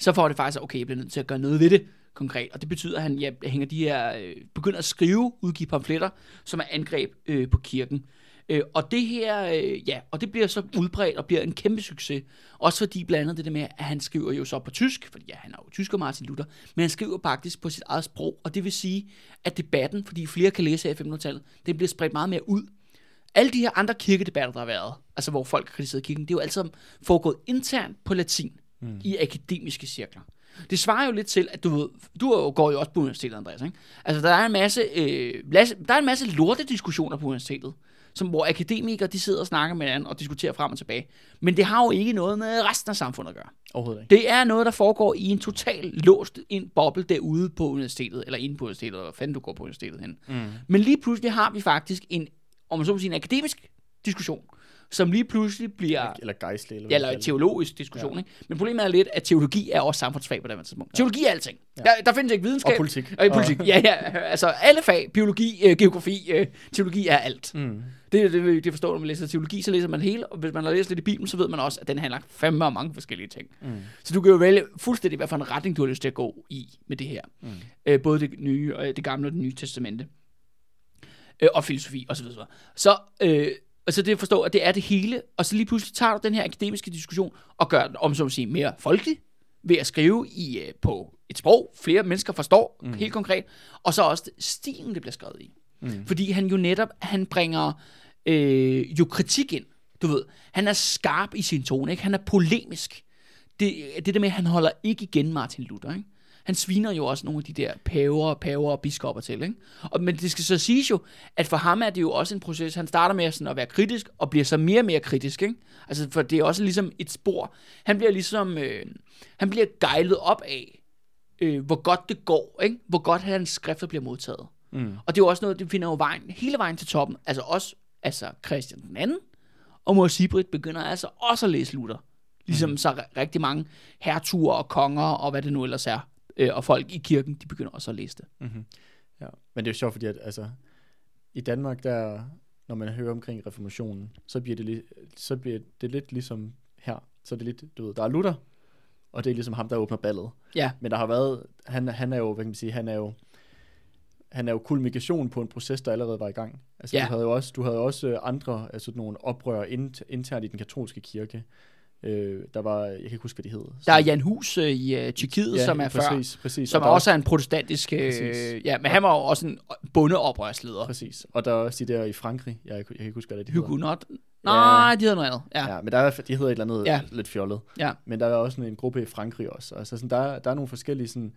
Speaker 2: så får det faktisk, okay, jeg bliver nødt til at gøre noget ved det konkret. Og det betyder, at han ja, hænger de her, øh, begynder at skrive, udgive pamfletter, som er angreb øh, på kirken. Øh, og det her, øh, ja, og det bliver så udbredt og bliver en kæmpe succes. Også fordi blandt andet det der med, at han skriver jo så på tysk, fordi ja, han er jo tysker Martin Luther, men han skriver faktisk på sit eget sprog, og det vil sige, at debatten, fordi flere kan læse her i 1500-tallet, den bliver spredt meget mere ud. Alle de her andre kirkedebatter, der har været, altså hvor folk har kritiseret kirken, det er jo alt sammen foregået internt på latin mm. i akademiske cirkler. Det svarer jo lidt til, at du ved, du går jo også på universitetet, Andreas, ikke? Altså, der er en masse, øh, der er en masse lortediskussioner på universitetet, som, hvor akademikere, de sidder og snakker med hinanden og diskuterer frem og tilbage. Men det har jo ikke noget med resten af samfundet at gøre.
Speaker 3: Overhovedet ikke.
Speaker 2: Det er noget, der foregår i en total låst en boble derude på universitetet, eller inde på universitetet, eller fanden du går på universitetet hen.
Speaker 3: Mm.
Speaker 2: Men lige pludselig har vi faktisk en, om man så må sige, en akademisk diskussion, som lige pludselig bliver...
Speaker 3: Eller gejsle, eller
Speaker 2: Ja, eller en teologisk diskussion, ja. ikke? Men problemet er lidt, at teologi er også samfundsfag på det her tidspunkt. Teologi er alting. Ja. Der, der findes ikke videnskab.
Speaker 3: Og politik.
Speaker 2: Og i politik. Ja, ja. Altså, alle fag. Biologi, øh, geografi, øh, teologi er alt.
Speaker 3: Mm.
Speaker 2: Det, det, det forstår når man læser teologi, så læser man hele, og hvis man har læst lidt i Bibelen, så ved man også, at den handler fandme om mange forskellige ting.
Speaker 3: Mm.
Speaker 2: Så du kan jo vælge fuldstændig, hvad for en retning du har lyst til at gå i med det her.
Speaker 3: Mm.
Speaker 2: Øh, både det nye, og det gamle og det nye testamente. Øh, og filosofi, og så videre. Så, øh, altså det at forstå, at det er det hele, og så lige pludselig tager du den her akademiske diskussion, og gør den, om så at sige, mere folkelig, ved at skrive i, øh, på et sprog, flere mennesker forstår, mm. helt konkret, og så også stilen, det bliver skrevet i.
Speaker 3: Mm.
Speaker 2: Fordi han jo netop, han bringer øh, jo kritik ind. Du ved, han er skarp i sin tone, ikke? Han er polemisk. Det, det der med, at han holder ikke igen Martin Luther, ikke? Han sviner jo også nogle af de der paver, paver og biskopper til, ikke? Og, men det skal så siges jo, at for ham er det jo også en proces. Han starter med sådan at være kritisk, og bliver så mere og mere kritisk, ikke? Altså, for det er også ligesom et spor. Han bliver ligesom, øh, han bliver gejlet op af, øh, hvor godt det går, ikke? Hvor godt hans skrifter bliver modtaget.
Speaker 3: Mm.
Speaker 2: Og det er jo også noget, det finder jo vejen, hele vejen til toppen. Altså også altså Christian den anden, og Mor Sibrit begynder altså også at læse Luther. Ligesom mm. så ri- rigtig mange hertuger og konger og hvad det nu ellers er. Øh, og folk i kirken, de begynder også at læse det.
Speaker 3: Mm-hmm. Ja. Men det er jo sjovt, fordi at, altså, i Danmark, der, når man hører omkring reformationen, så bliver det, li- så bliver det lidt ligesom her. Så er det lidt, du ved, der er Luther, og det er ligesom ham, der åbner ballet.
Speaker 2: Ja.
Speaker 3: Men der har været, han, han er jo, hvad kan man sige, han er jo, han er jo kulmination på en proces, der allerede var i gang. Altså,
Speaker 2: Ja.
Speaker 3: du havde jo også, du havde også andre, altså nogle oprør inter, internt i den katolske kirke. Øh, der var, jeg kan ikke huske, hvad de hed.
Speaker 2: Der er Jan Hus øh, i uh, Tyrkiet, ja, som er før,
Speaker 3: præcis, præcis.
Speaker 2: som
Speaker 3: Og
Speaker 2: også er en protestantisk... Øh,
Speaker 3: Præcis.
Speaker 2: ja, men han var jo også en bondeoprørsleder.
Speaker 3: Præcis. Og der er også de der i Frankrig, jeg, jeg kan ikke huske, hvad det de hedder.
Speaker 2: Huguenot. Nej, de hedder noget andet. Ja.
Speaker 3: Ja, men der er, de hedder et eller andet
Speaker 2: Ja.
Speaker 3: ja. lidt fjollet.
Speaker 2: Ja.
Speaker 3: Men der er også sådan en gruppe i Frankrig også. Altså sådan, der, er- der er nogle forskellige sådan,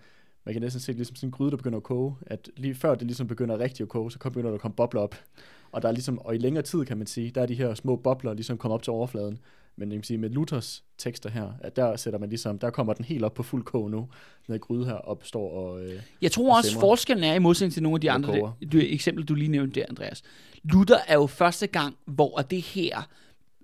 Speaker 3: man kan næsten se det ligesom sådan en gryde, der begynder at koge. At lige før det ligesom begynder rigtig at koge, så begynder der at komme bobler op. Og der er ligesom, og i længere tid kan man sige, der er de her små bobler ligesom kommet op til overfladen. Men jeg kan sige, med Luthers tekster her, at der sætter man ligesom, der kommer den helt op på fuld kog nu. Den her gryde her opstår og... Øh,
Speaker 2: Jeg tror også,
Speaker 3: Stemmer.
Speaker 2: forskellen er i modsætning til nogle af de
Speaker 3: Og
Speaker 2: andre det, du, eksempler, du lige nævnte der, Andreas. Luther er jo første gang, hvor det her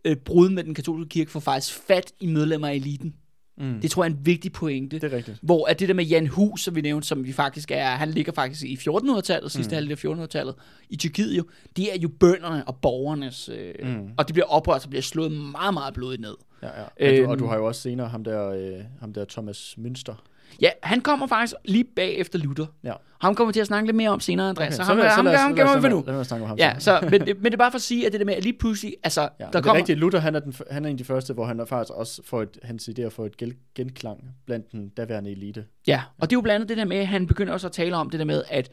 Speaker 2: øh, brud med den katolske kirke får faktisk fat i medlemmer af eliten.
Speaker 3: Mm.
Speaker 2: Det tror jeg er en vigtig pointe.
Speaker 3: det er rigtigt.
Speaker 2: Hvor at det der med Jan Hus, som vi nævnte, som vi faktisk er, han ligger faktisk i 1400-tallet, sidste mm. halvdel af 1400-tallet, i Tyrkiet jo, det er jo bønderne og borgernes, øh, mm. Og det bliver oprørt, så bliver slået meget, meget blodigt ned.
Speaker 3: Ja, ja. Og, du, og
Speaker 2: Øhm.
Speaker 3: du har jo også senere ham der, øh, ham der Thomas Münster.
Speaker 2: Ja, han kommer faktisk lige bagefter Luther.
Speaker 3: Ja.
Speaker 2: Ham kommer vi til at snakke lidt mere om senere, Andreas. Okay, så,
Speaker 3: så
Speaker 2: ham,
Speaker 3: lad-
Speaker 2: ham,
Speaker 3: lad
Speaker 2: ham,
Speaker 3: lad
Speaker 2: for
Speaker 3: lad-
Speaker 2: nu.
Speaker 3: Lad os snakke om ham.
Speaker 2: Ja, så, men, det- men det er bare for at sige, at det der med, at lige pludselig, altså,
Speaker 3: Ja,
Speaker 2: der
Speaker 3: der det er
Speaker 2: kommer...
Speaker 3: rigtigt. Luther, han er, den, han er en af de første, hvor han er faktisk også får et, hans idéer får et gel, genklang blandt den daværende elite.
Speaker 2: Ja, og det er jo blandt andet det der med, at han begynder også at tale om det der med, at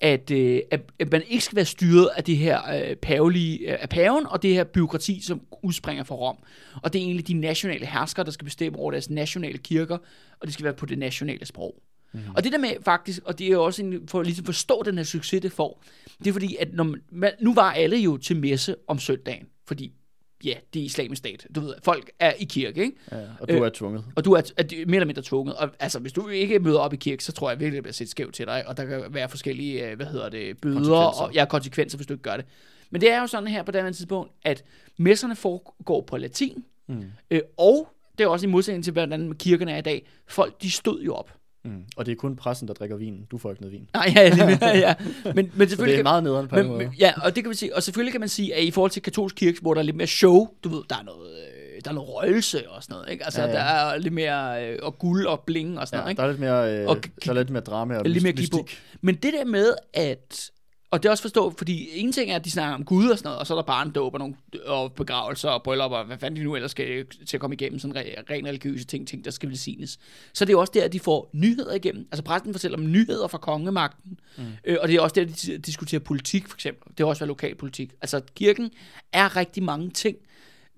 Speaker 2: at, øh, at, at man ikke skal være styret af det her øh, pavelige, øh, af paven og det her byråkrati, som udspringer fra Rom. Og det er egentlig de nationale herskere, der skal bestemme over deres nationale kirker, og det skal være på det nationale sprog. Mm-hmm. Og det der med faktisk, og det er jo også en, for at ligesom forstå den her succes, det får, det er fordi, at når man- nu var alle jo til messe om søndagen, fordi ja, det er islamisk stat. Du ved, folk er i kirke, ikke?
Speaker 3: Ja, og du
Speaker 2: Øh,
Speaker 3: øh, er tvunget.
Speaker 2: Og du er, er mere eller mindre tvunget. Og altså, hvis du ikke møder op i kirke, så tror jeg virkelig, det bliver set skævt til dig. Og der kan være forskellige, øh, hvad hedder det, bøder og ja, konsekvenser, hvis du ikke gør det. Men det er jo sådan her på det andet tidspunkt, at messerne foregår på latin.
Speaker 3: Mm.
Speaker 2: Øh, og det er også i modsætning til, hvordan kirkerne er i dag. Folk, de stod jo op.
Speaker 3: Mm. Og det er kun præsten, der drikker vin. Du får ikke noget vin.
Speaker 2: Nej, ja, lige, <laughs> ja. Men, men
Speaker 3: Så det
Speaker 2: selvfølgelig...
Speaker 3: er meget nederen på en
Speaker 2: men,
Speaker 3: måde.
Speaker 2: men, ja, og det kan man sige, og selvfølgelig kan man sige, at i forhold til katolsk kirke, hvor der er lidt mere show, du ved, der er noget, øh, der er noget røgelse og sådan noget, ikke? Altså,
Speaker 3: Ja,
Speaker 2: ja, der er lidt mere, øh, og guld og bling og sådan
Speaker 3: Ja,
Speaker 2: noget, ikke?
Speaker 3: der er lidt mere, øh,
Speaker 2: Og
Speaker 3: der er lidt mere drama og
Speaker 2: lidt mere
Speaker 3: mystik.
Speaker 2: Men det der med, at... Og det er også forstå, fordi en ting er, at de snakker om Gud og sådan noget, og så er der bare dåb og, nogle, og begravelser og bryllupper, og hvad fanden de nu ellers skal til at komme igennem, sådan re, ren religiøse ting, ting, der skal velsignes. Så det er også der, at de får nyheder igennem. Altså præsten fortæller om nyheder fra kongemagten, mm. øh, og det er også der, de diskuterer politik, for eksempel. Det har også været lokalpolitik. Altså kirken er rigtig mange ting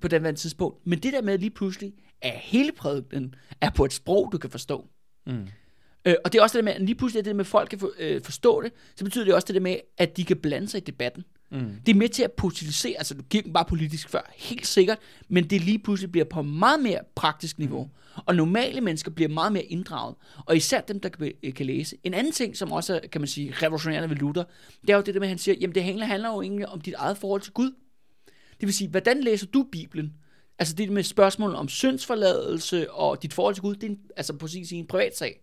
Speaker 2: på den tidspunkt. Men det der med lige pludselig, at hele prædiken er på et sprog, du kan forstå.
Speaker 3: Mm.
Speaker 2: Øh, og det er også det der med, at lige pludselig det der med, at folk kan for, øh, forstå det, så betyder det også det der med, at de kan blande sig i debatten.
Speaker 3: Mm.
Speaker 2: Det er med til at politisere, altså du dem bare politisk før, helt sikkert, men det lige pludselig bliver på meget mere praktisk niveau. Og normale mennesker bliver meget mere inddraget, og især dem, der kan, øh, kan læse. En anden ting, som også er, kan man sige, revolutionerende ved Luther, det er jo det der med, at han siger, jamen det handler, handler jo egentlig om dit eget forhold til Gud. Det vil sige, hvordan læser du Bibelen? Altså det med spørgsmål om syndsforladelse og dit forhold til Gud, det er en, altså på sin side en privat sag.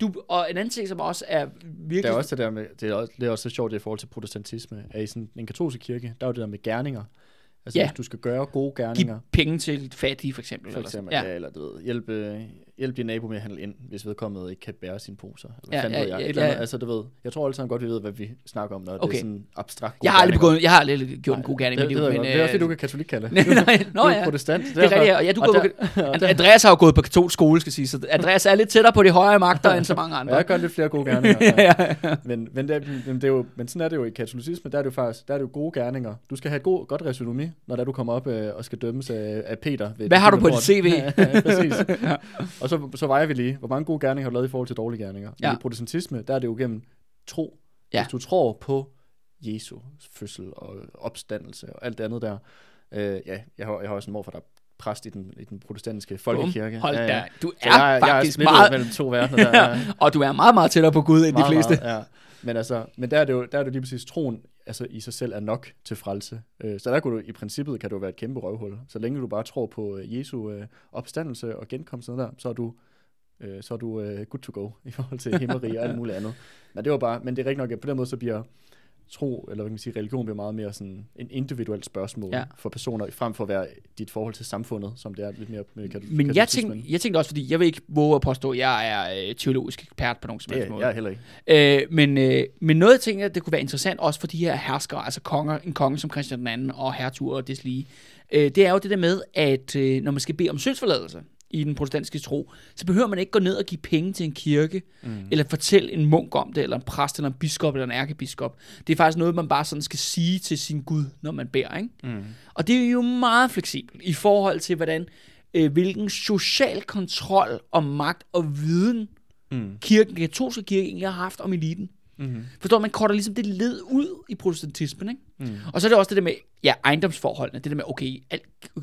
Speaker 2: Du, og en anden ting, som også er virkelig...
Speaker 3: Der er også det der med, det er også, det er også så sjovt i forhold til protestantisme, at i sådan en katolsk kirke, der er jo det der med gerninger. Altså
Speaker 2: Ja.
Speaker 3: hvis du skal gøre gode gerninger,
Speaker 2: give penge til fattige, for eksempel.
Speaker 3: for
Speaker 2: eller
Speaker 3: eksempel,
Speaker 2: sådan.
Speaker 3: ja. eller du ved, hjælpe, hjælpe din nabo med at handle ind, hvis vedkommende ikke kan bære sine poser. Eller
Speaker 2: Ja,
Speaker 3: ja,
Speaker 2: ja,
Speaker 3: jeg.
Speaker 2: ja,
Speaker 3: Et eller andet,
Speaker 2: ja.
Speaker 3: altså du ved, jeg tror alle sammen godt, vi ved, hvad vi snakker om, når det
Speaker 2: Okay.
Speaker 3: er sådan abstrakt
Speaker 2: Jeg har aldrig begået, jeg har aldrig gjort en god gerning
Speaker 3: det, det, det,
Speaker 2: men...
Speaker 3: det, det er også det,
Speaker 2: øh,
Speaker 3: du kan katolik kalde. <laughs>
Speaker 2: Nej, nej, nå
Speaker 3: du er
Speaker 2: ja.
Speaker 3: protestant.
Speaker 2: Det er rigtigt, ja, du går And- <laughs> Andreas har jo gået på katolsk skole, skal sige, så Andreas er lidt tættere på de højere magter end så mange andre.
Speaker 3: jeg gør lidt flere gode <laughs> gerninger.
Speaker 2: ja,
Speaker 3: Ja.
Speaker 2: ja.
Speaker 3: Men, men, det, er- men, det er jo, men sådan er det jo i katolicisme, der er det jo faktisk der er det jo gode gerninger. Du skal have et god, godt resume, når der du kommer op øh, og skal dømmes af, af Peter. Ved
Speaker 2: Hvad har du på dit CV?
Speaker 3: ja, præcis. Og så, så vejer vi lige, hvor mange gode gerninger har du lavet i forhold til dårlige gerninger. Men
Speaker 2: Ja.
Speaker 3: i protestantisme, der er det jo gennem tro.
Speaker 2: Ja.
Speaker 3: Hvis du tror på Jesu fødsel og opstandelse og alt det andet der. Øh, ja, jeg har, jeg har også en morfar, der er præst i den, i den protestantiske folkekirke.
Speaker 2: Hold
Speaker 3: ja,
Speaker 2: da,
Speaker 3: ja.
Speaker 2: du
Speaker 3: Så
Speaker 2: er
Speaker 3: jeg, jeg er
Speaker 2: faktisk
Speaker 3: splittet
Speaker 2: meget...
Speaker 3: mellem to verdener der. <laughs> Ja.
Speaker 2: og du er meget, meget tættere på Gud end de
Speaker 3: Meget,
Speaker 2: fleste.
Speaker 3: Meget, ja. Men, altså, men der er det jo der er det jo lige præcis troen altså, i sig selv er nok til frelse. Øh, så der kunne du, i princippet kan du være et kæmpe røvhul. Så længe du bare tror på øh, Jesu øh, opstandelse og genkomst og sådan der, så er du, øh, så er du øh, good to go i forhold til himmeri og alt muligt andet. Men det var bare, men det er rigtigt nok, at på den måde så bliver tro, eller hvad kan man sige, religion bliver meget mere sådan en individuelt spørgsmål
Speaker 2: Ja.
Speaker 3: for personer, frem for at være dit forhold til samfundet, som det er lidt mere med kat-
Speaker 2: Men jeg tænkte, jeg tænkte også, fordi jeg vil ikke våge at påstå, at jeg er øh, teologisk ekspert på nogen som helst måde.
Speaker 3: jeg er heller ikke.
Speaker 2: Øh, men, øh, men noget jeg tænkte, at det kunne være interessant også for de her herskere, altså konger, en konge som Christian II og hertuger og deslige, øh, det er jo det der med, at øh, når man skal bede om syndsforladelse i den protestantiske tro, så behøver man ikke gå ned og give penge til en kirke, mm. eller fortælle en munk om det, eller en præst, eller en biskop, eller en ærkebiskop. Det er faktisk noget, man bare sådan skal sige til sin Gud, når man beder, ikke?
Speaker 3: Mm.
Speaker 2: Og det er jo meget fleksibelt i forhold til, hvordan, øh, hvilken social kontrol og magt og viden,
Speaker 3: Mm.
Speaker 2: kirken, katolske kirke egentlig har haft om eliten.
Speaker 3: Mm.
Speaker 2: Forstår man korter ligesom det led ud i protestantismen, ikke?
Speaker 3: Mm.
Speaker 2: Og så er det også det der med, ja, ejendomsforholdene, det der med, okay, alt,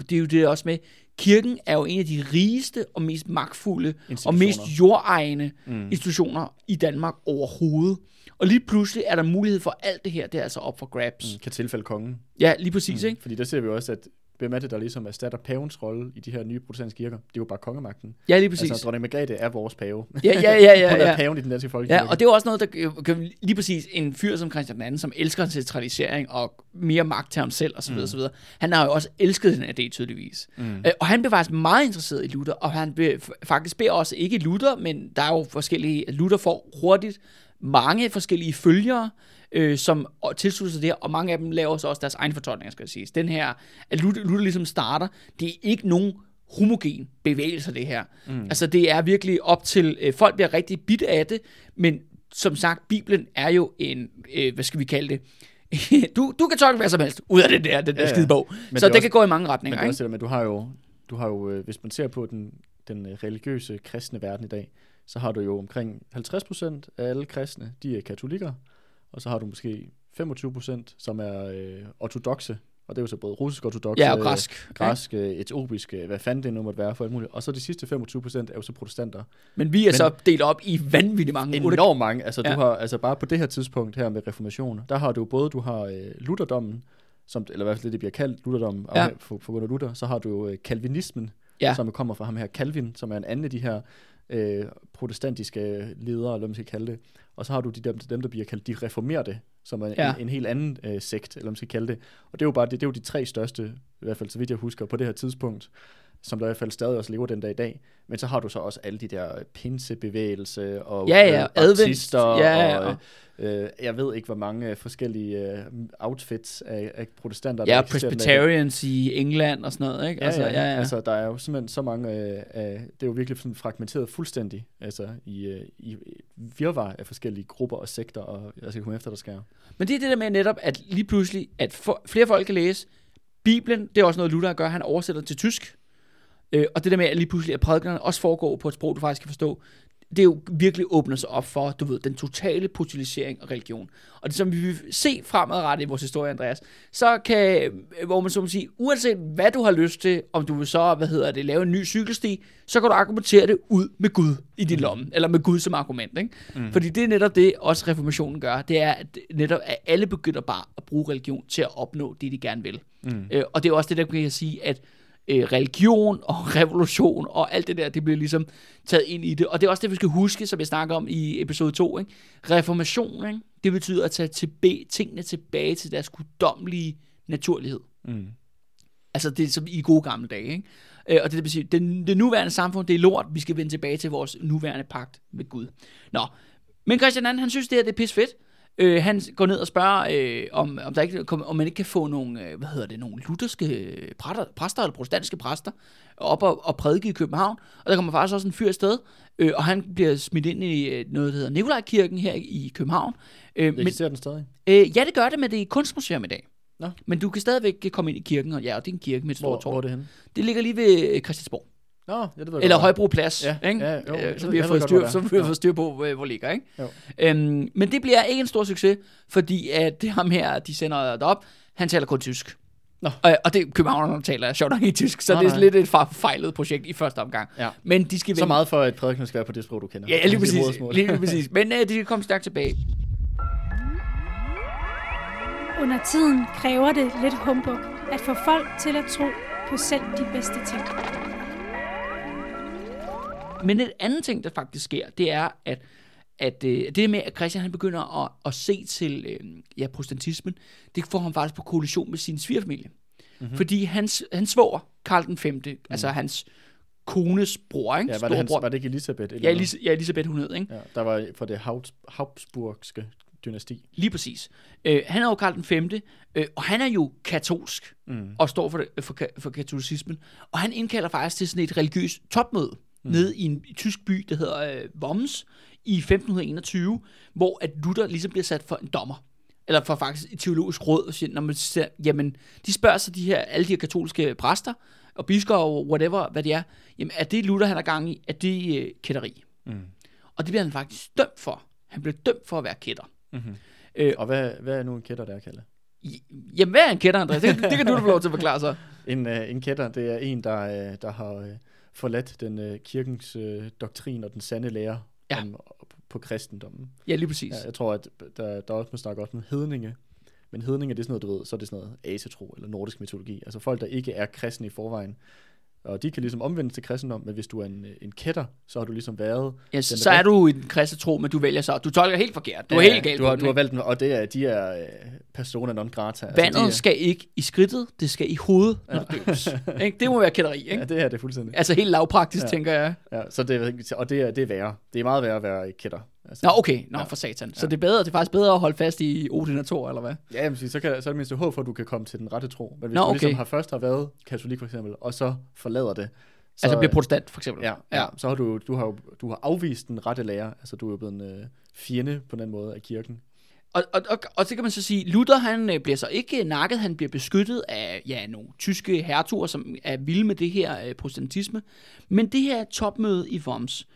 Speaker 2: det er jo det også med, kirken er jo en af de rigeste og mest magtfulde og mest jordejende
Speaker 3: Mm.
Speaker 2: institutioner i Danmark overhovedet. Og lige pludselig er der mulighed for alt det her, det er altså op for grabs. Mm.
Speaker 3: Kan tilfælde kongen.
Speaker 2: Ja, lige præcis, mm. ikke?
Speaker 3: Fordi der ser vi også, at hvem er det, der ligesom erstatter pavens rolle i de her nye protestantiske kirker? Det er jo bare kongemagten.
Speaker 2: Ja, lige præcis.
Speaker 3: Altså, dronning Margrethe er vores pave.
Speaker 2: Ja, ja, ja, ja, <laughs>
Speaker 3: Hun er
Speaker 2: ja.
Speaker 3: paven i den danske folkekirke.
Speaker 2: Ja, og det er jo også noget, der kan lige præcis en fyr som Christian II, som elsker centralisering og mere magt til ham selv osv. Mm. osv. Han har jo også elsket den idé tydeligvis. Mm. Øh, og han blev faktisk meget interesseret i Luther, og han blev, faktisk beder også ikke Luther, men der er jo forskellige, Luther får hurtigt mange forskellige følgere, øh, som tilslutter sig det her, og mange af dem laver så også deres egen fortolkninger, skal jeg sige. Den her, at Luther, Luther ligesom starter, det er ikke nogen homogen bevægelse, det her. Mm. Altså, det er virkelig op til, øh, folk bliver rigtig bidt af det, men som sagt, Bibelen er jo en, øh, hvad skal vi kalde det, <laughs> du, du kan tolke hvad som helst ud af den der, den der
Speaker 3: Ja, ja.
Speaker 2: skide bog.
Speaker 3: Men
Speaker 2: Så
Speaker 3: det
Speaker 2: det,
Speaker 3: er
Speaker 2: kan
Speaker 3: også-
Speaker 2: gå i mange
Speaker 3: Men
Speaker 2: retninger,
Speaker 3: det er
Speaker 2: ikke?
Speaker 3: også det med, du har jo, du har jo øh, hvis man ser på den, den øh, religiøse kristne verden i dag, så har du jo omkring 50% af alle kristne, de er katolikker, og så har du måske 25%, som er øh, ortodoxe, og det er jo så både russisk ortodoxe,
Speaker 2: Ja, og græsk.
Speaker 3: græsk, øh, etiopisk, øh, hvad fanden det nu måtte være for alt muligt. Og så de sidste 25% er jo så protestanter.
Speaker 2: Men vi er
Speaker 3: Men-
Speaker 2: så delt op i vanvittigt mange.
Speaker 3: Enormt mange. Altså,
Speaker 2: Ja.
Speaker 3: du har, altså bare på det her tidspunkt her med reformation, der har du både, du har øh, lutherdommen, som, eller i hvert fald det, det bliver kaldt lutherdommen,
Speaker 2: Ja.
Speaker 3: for, for grund af Luther, så har du jo øh, calvinismen,
Speaker 2: Ja.
Speaker 3: som kommer fra ham her Calvin, som er en anden af de her øh, protestantiske ledere, eller hvad man skal kalde det. Og så har du de dem, dem der bliver kaldt de reformerte, som er
Speaker 2: Ja.
Speaker 3: en, en helt anden øh, sekt, eller man skal kalde det. Og det er jo bare det, det er jo de tre største, i hvert fald så vidt jeg husker, på det her tidspunkt, som der i hvert fald stadig også lever den dag i dag. Men så har du så også alle de der pinsebevægelse og
Speaker 2: Ja, ja,
Speaker 3: øh,
Speaker 2: advent,
Speaker 3: baptister
Speaker 2: ja, ja,
Speaker 3: og øh, jeg ved ikke, hvor mange øh, forskellige øh, outfits af, af protestanter,
Speaker 2: Ja,
Speaker 3: der.
Speaker 2: Presbyterians i England og sådan noget, ikke?
Speaker 3: Ja, altså, ja, ja.
Speaker 2: ja.
Speaker 3: Altså, der er jo simpelthen så mange øh, af, det er jo virkelig sådan fragmenteret fuldstændig, altså i, øh, i virvar af forskellige grupper og sekter, og jeg skal komme efter, der skal.
Speaker 2: Men det er det der med netop, at lige pludselig, at for, flere folk kan læse Bibelen, det er også noget, Luther gør, han oversætter til tysk. Øh, og det der med, at lige pludselig, at prædikerne også foregår på et sprog, du faktisk kan forstå, det er jo virkelig åbner sig op for, du ved, den totale potentialisering af religion. Og det som vi vil se fremadrettet i vores historie, Andreas, så kan, øh, hvor man så må sige, uanset hvad du har lyst til, om du vil så, hvad hedder det, lave en ny cykelsti, så kan du argumentere det ud med Gud i din lomme, eller med Gud som argument, ikke? Mm. Fordi det er netop det, også reformationen gør, det er at netop, at alle begynder bare at bruge religion til at opnå det, de gerne vil. Mm. Øh, og det er også det, der kan jeg sige, at øh, religion og <laughs> revolution og alt det der, det bliver ligesom taget ind i det. Og det er også det, vi skal huske, som jeg snakker om i episode 2. Ikke? Reformation, ikke? det betyder at tage tilbage, tingene tilbage til deres guddommelige naturlighed.
Speaker 3: Mm.
Speaker 2: Altså det er som i gode gamle dage. Ikke? Øh, og det, det, vil sige, det, det nuværende samfund, det er lort, vi skal vende tilbage til vores nuværende pagt med Gud. Nå, men Christian Anden, han synes det her, det er pis fedt. Øh, han går ned og spørger, øh, om, om, der ikke, om man ikke kan få nogle, øh, hvad hedder det, nogle lutherske præster, præster eller protestantiske præster op og, og prædike i København. Og der kommer faktisk også en fyr afsted, øh, og han bliver smidt ind i øh, noget, der hedder Nikolajkirken her i København. Øh, men,
Speaker 3: Eksisterer den stadig?
Speaker 2: øh, ja, det gør det, men det er et kunstmuseum i dag.
Speaker 3: Nå.
Speaker 2: Men du kan stadigvæk komme ind i kirken, og ja, og det er en kirke med et stort tårn.
Speaker 3: hvor er det henne?
Speaker 2: Det ligger lige ved øh, Christiansborg.
Speaker 3: Nå, ja, det ved jeg
Speaker 2: Eller
Speaker 3: godt.
Speaker 2: Højbro Plads,
Speaker 3: Ja,
Speaker 2: ikke?
Speaker 3: ja, jo,
Speaker 2: Øh, så vi har fået styr, så
Speaker 3: det er.
Speaker 2: vi har fået styr på, hvor hvor ligger, ikke?
Speaker 3: Jo.
Speaker 2: Øhm, men det bliver ikke en stor succes, fordi at det ham her, de sender derop, han taler kun tysk.
Speaker 3: Nå.
Speaker 2: Og, og det københavnerne taler sjovt nok ikke tysk, så
Speaker 3: Nej,
Speaker 2: det er
Speaker 3: nej.
Speaker 2: lidt et fejlet projekt i første omgang.
Speaker 3: Ja.
Speaker 2: Men de skal
Speaker 3: Så
Speaker 2: vende-
Speaker 3: meget for, at prædiken skal være på det sprog, du kender.
Speaker 2: Ja, lige
Speaker 3: Dit
Speaker 2: præcis. Lige præcis. Men øh, de skal komme stærkt tilbage.
Speaker 1: Under tiden kræver det lidt humbug at få folk til at tro på selv de bedste ting.
Speaker 2: Men et andet ting, der faktisk sker, det er, at at øh, det med, at Christian han begynder at, at se til øh, ja, protestantismen, det får ham faktisk på kollision med sin svigerfamilie. Mm-hmm. Fordi hans, hans svoger, Karl den 5., mm. altså hans kones bror, ikke?
Speaker 3: Ja, var det, hans, var det ikke Elisabeth?
Speaker 2: ja,
Speaker 3: Eller noget?
Speaker 2: Elis- ja, Elisabeth hun hed, ikke?
Speaker 3: ja, der var for det Habs- Habsburgske dynasti.
Speaker 2: Lige præcis. Øh, han er jo Karl den 5., øh, og han er jo katolsk,
Speaker 3: Mm.
Speaker 2: og står for, det, for, for katolicismen. Og han indkalder faktisk til sådan et religiøst topmøde mm. nede i en tysk by, der hedder øh, Worms, i 1521, hvor at Luther ligesom bliver sat for en dommer. Eller for faktisk et teologisk råd, og siger, når man ser, jamen, de spørger sig de her, alle de her katolske præster, og biskopper, og whatever, hvad det er, jamen, er det Luther, han er gang i, er det øh, kætteri?
Speaker 3: Mm.
Speaker 2: Og det bliver han faktisk dømt for. Han bliver dømt for at være kætter.
Speaker 3: Mm-hmm.
Speaker 2: Øh,
Speaker 3: Og hvad, hvad er nu en kætter, der kalder?
Speaker 2: I- Jamen, hvad er en kætter, Andreas? Det, det kan du da få lov til at forklare så. <laughs>
Speaker 3: En, uh, en kætter, det er en, der, uh, der har uh, forladt den uh, kirkens uh, doktrin og den sande lære
Speaker 2: ja.
Speaker 3: om, på kristendommen.
Speaker 2: Ja, lige præcis.
Speaker 3: Ja, jeg tror, at der, der også må snakke også om hedninge. Men hedninge, det er sådan noget, du ved, så er det sådan noget asetro eller nordisk mytologi. Altså folk, der ikke er kristne i forvejen. Og de kan ligesom omvende til kristendom, men hvis du er en, en kætter, så har du ligesom været...
Speaker 2: Ja, så,
Speaker 3: er
Speaker 2: så er du i den kristne tro, men du vælger så. Du tolker helt forkert. Du er
Speaker 3: Ja,
Speaker 2: helt galt
Speaker 3: du har, du har valgt den, og det er, de er øh, persona non grata.
Speaker 2: ikke? Vandet
Speaker 3: de er,
Speaker 2: skal ikke i skridtet, det skal i hovedet, når det døbes. <laughs> Ikke? Det må være kætteri, ikke?
Speaker 3: Ja, det er det fuldstændig.
Speaker 2: Altså helt lavpraktisk,
Speaker 3: Ja.
Speaker 2: tænker jeg.
Speaker 3: Ja, så det, er- og det er, det er værre. Det er meget værre at være kætter. Altså,
Speaker 2: Nå, okay. Nå,
Speaker 3: Ja.
Speaker 2: for satan. Så det er bedre, det er faktisk bedre at holde fast i Odin og Thor, eller hvad?
Speaker 3: Ja, sige, så, kan, så er det mindst håb for, at du kan komme til den rette tro. Men hvis
Speaker 2: Nå,
Speaker 3: du ligesom
Speaker 2: okay.
Speaker 3: har først har været katolik for eksempel, og så forlader det, så,
Speaker 2: Altså bliver protestant, for eksempel.
Speaker 3: ja, ja, så har du, du har, du har afvist den rette lære. Altså, du er jo blevet en øh, fjende på den måde af kirken.
Speaker 2: Og, og, og, og så kan man så sige, Luther han øh, bliver så ikke nakket, han bliver beskyttet af ja, nogle tyske hertuger, som er vilde med det her øh, protestantisme. Men det her topmøde i Worms,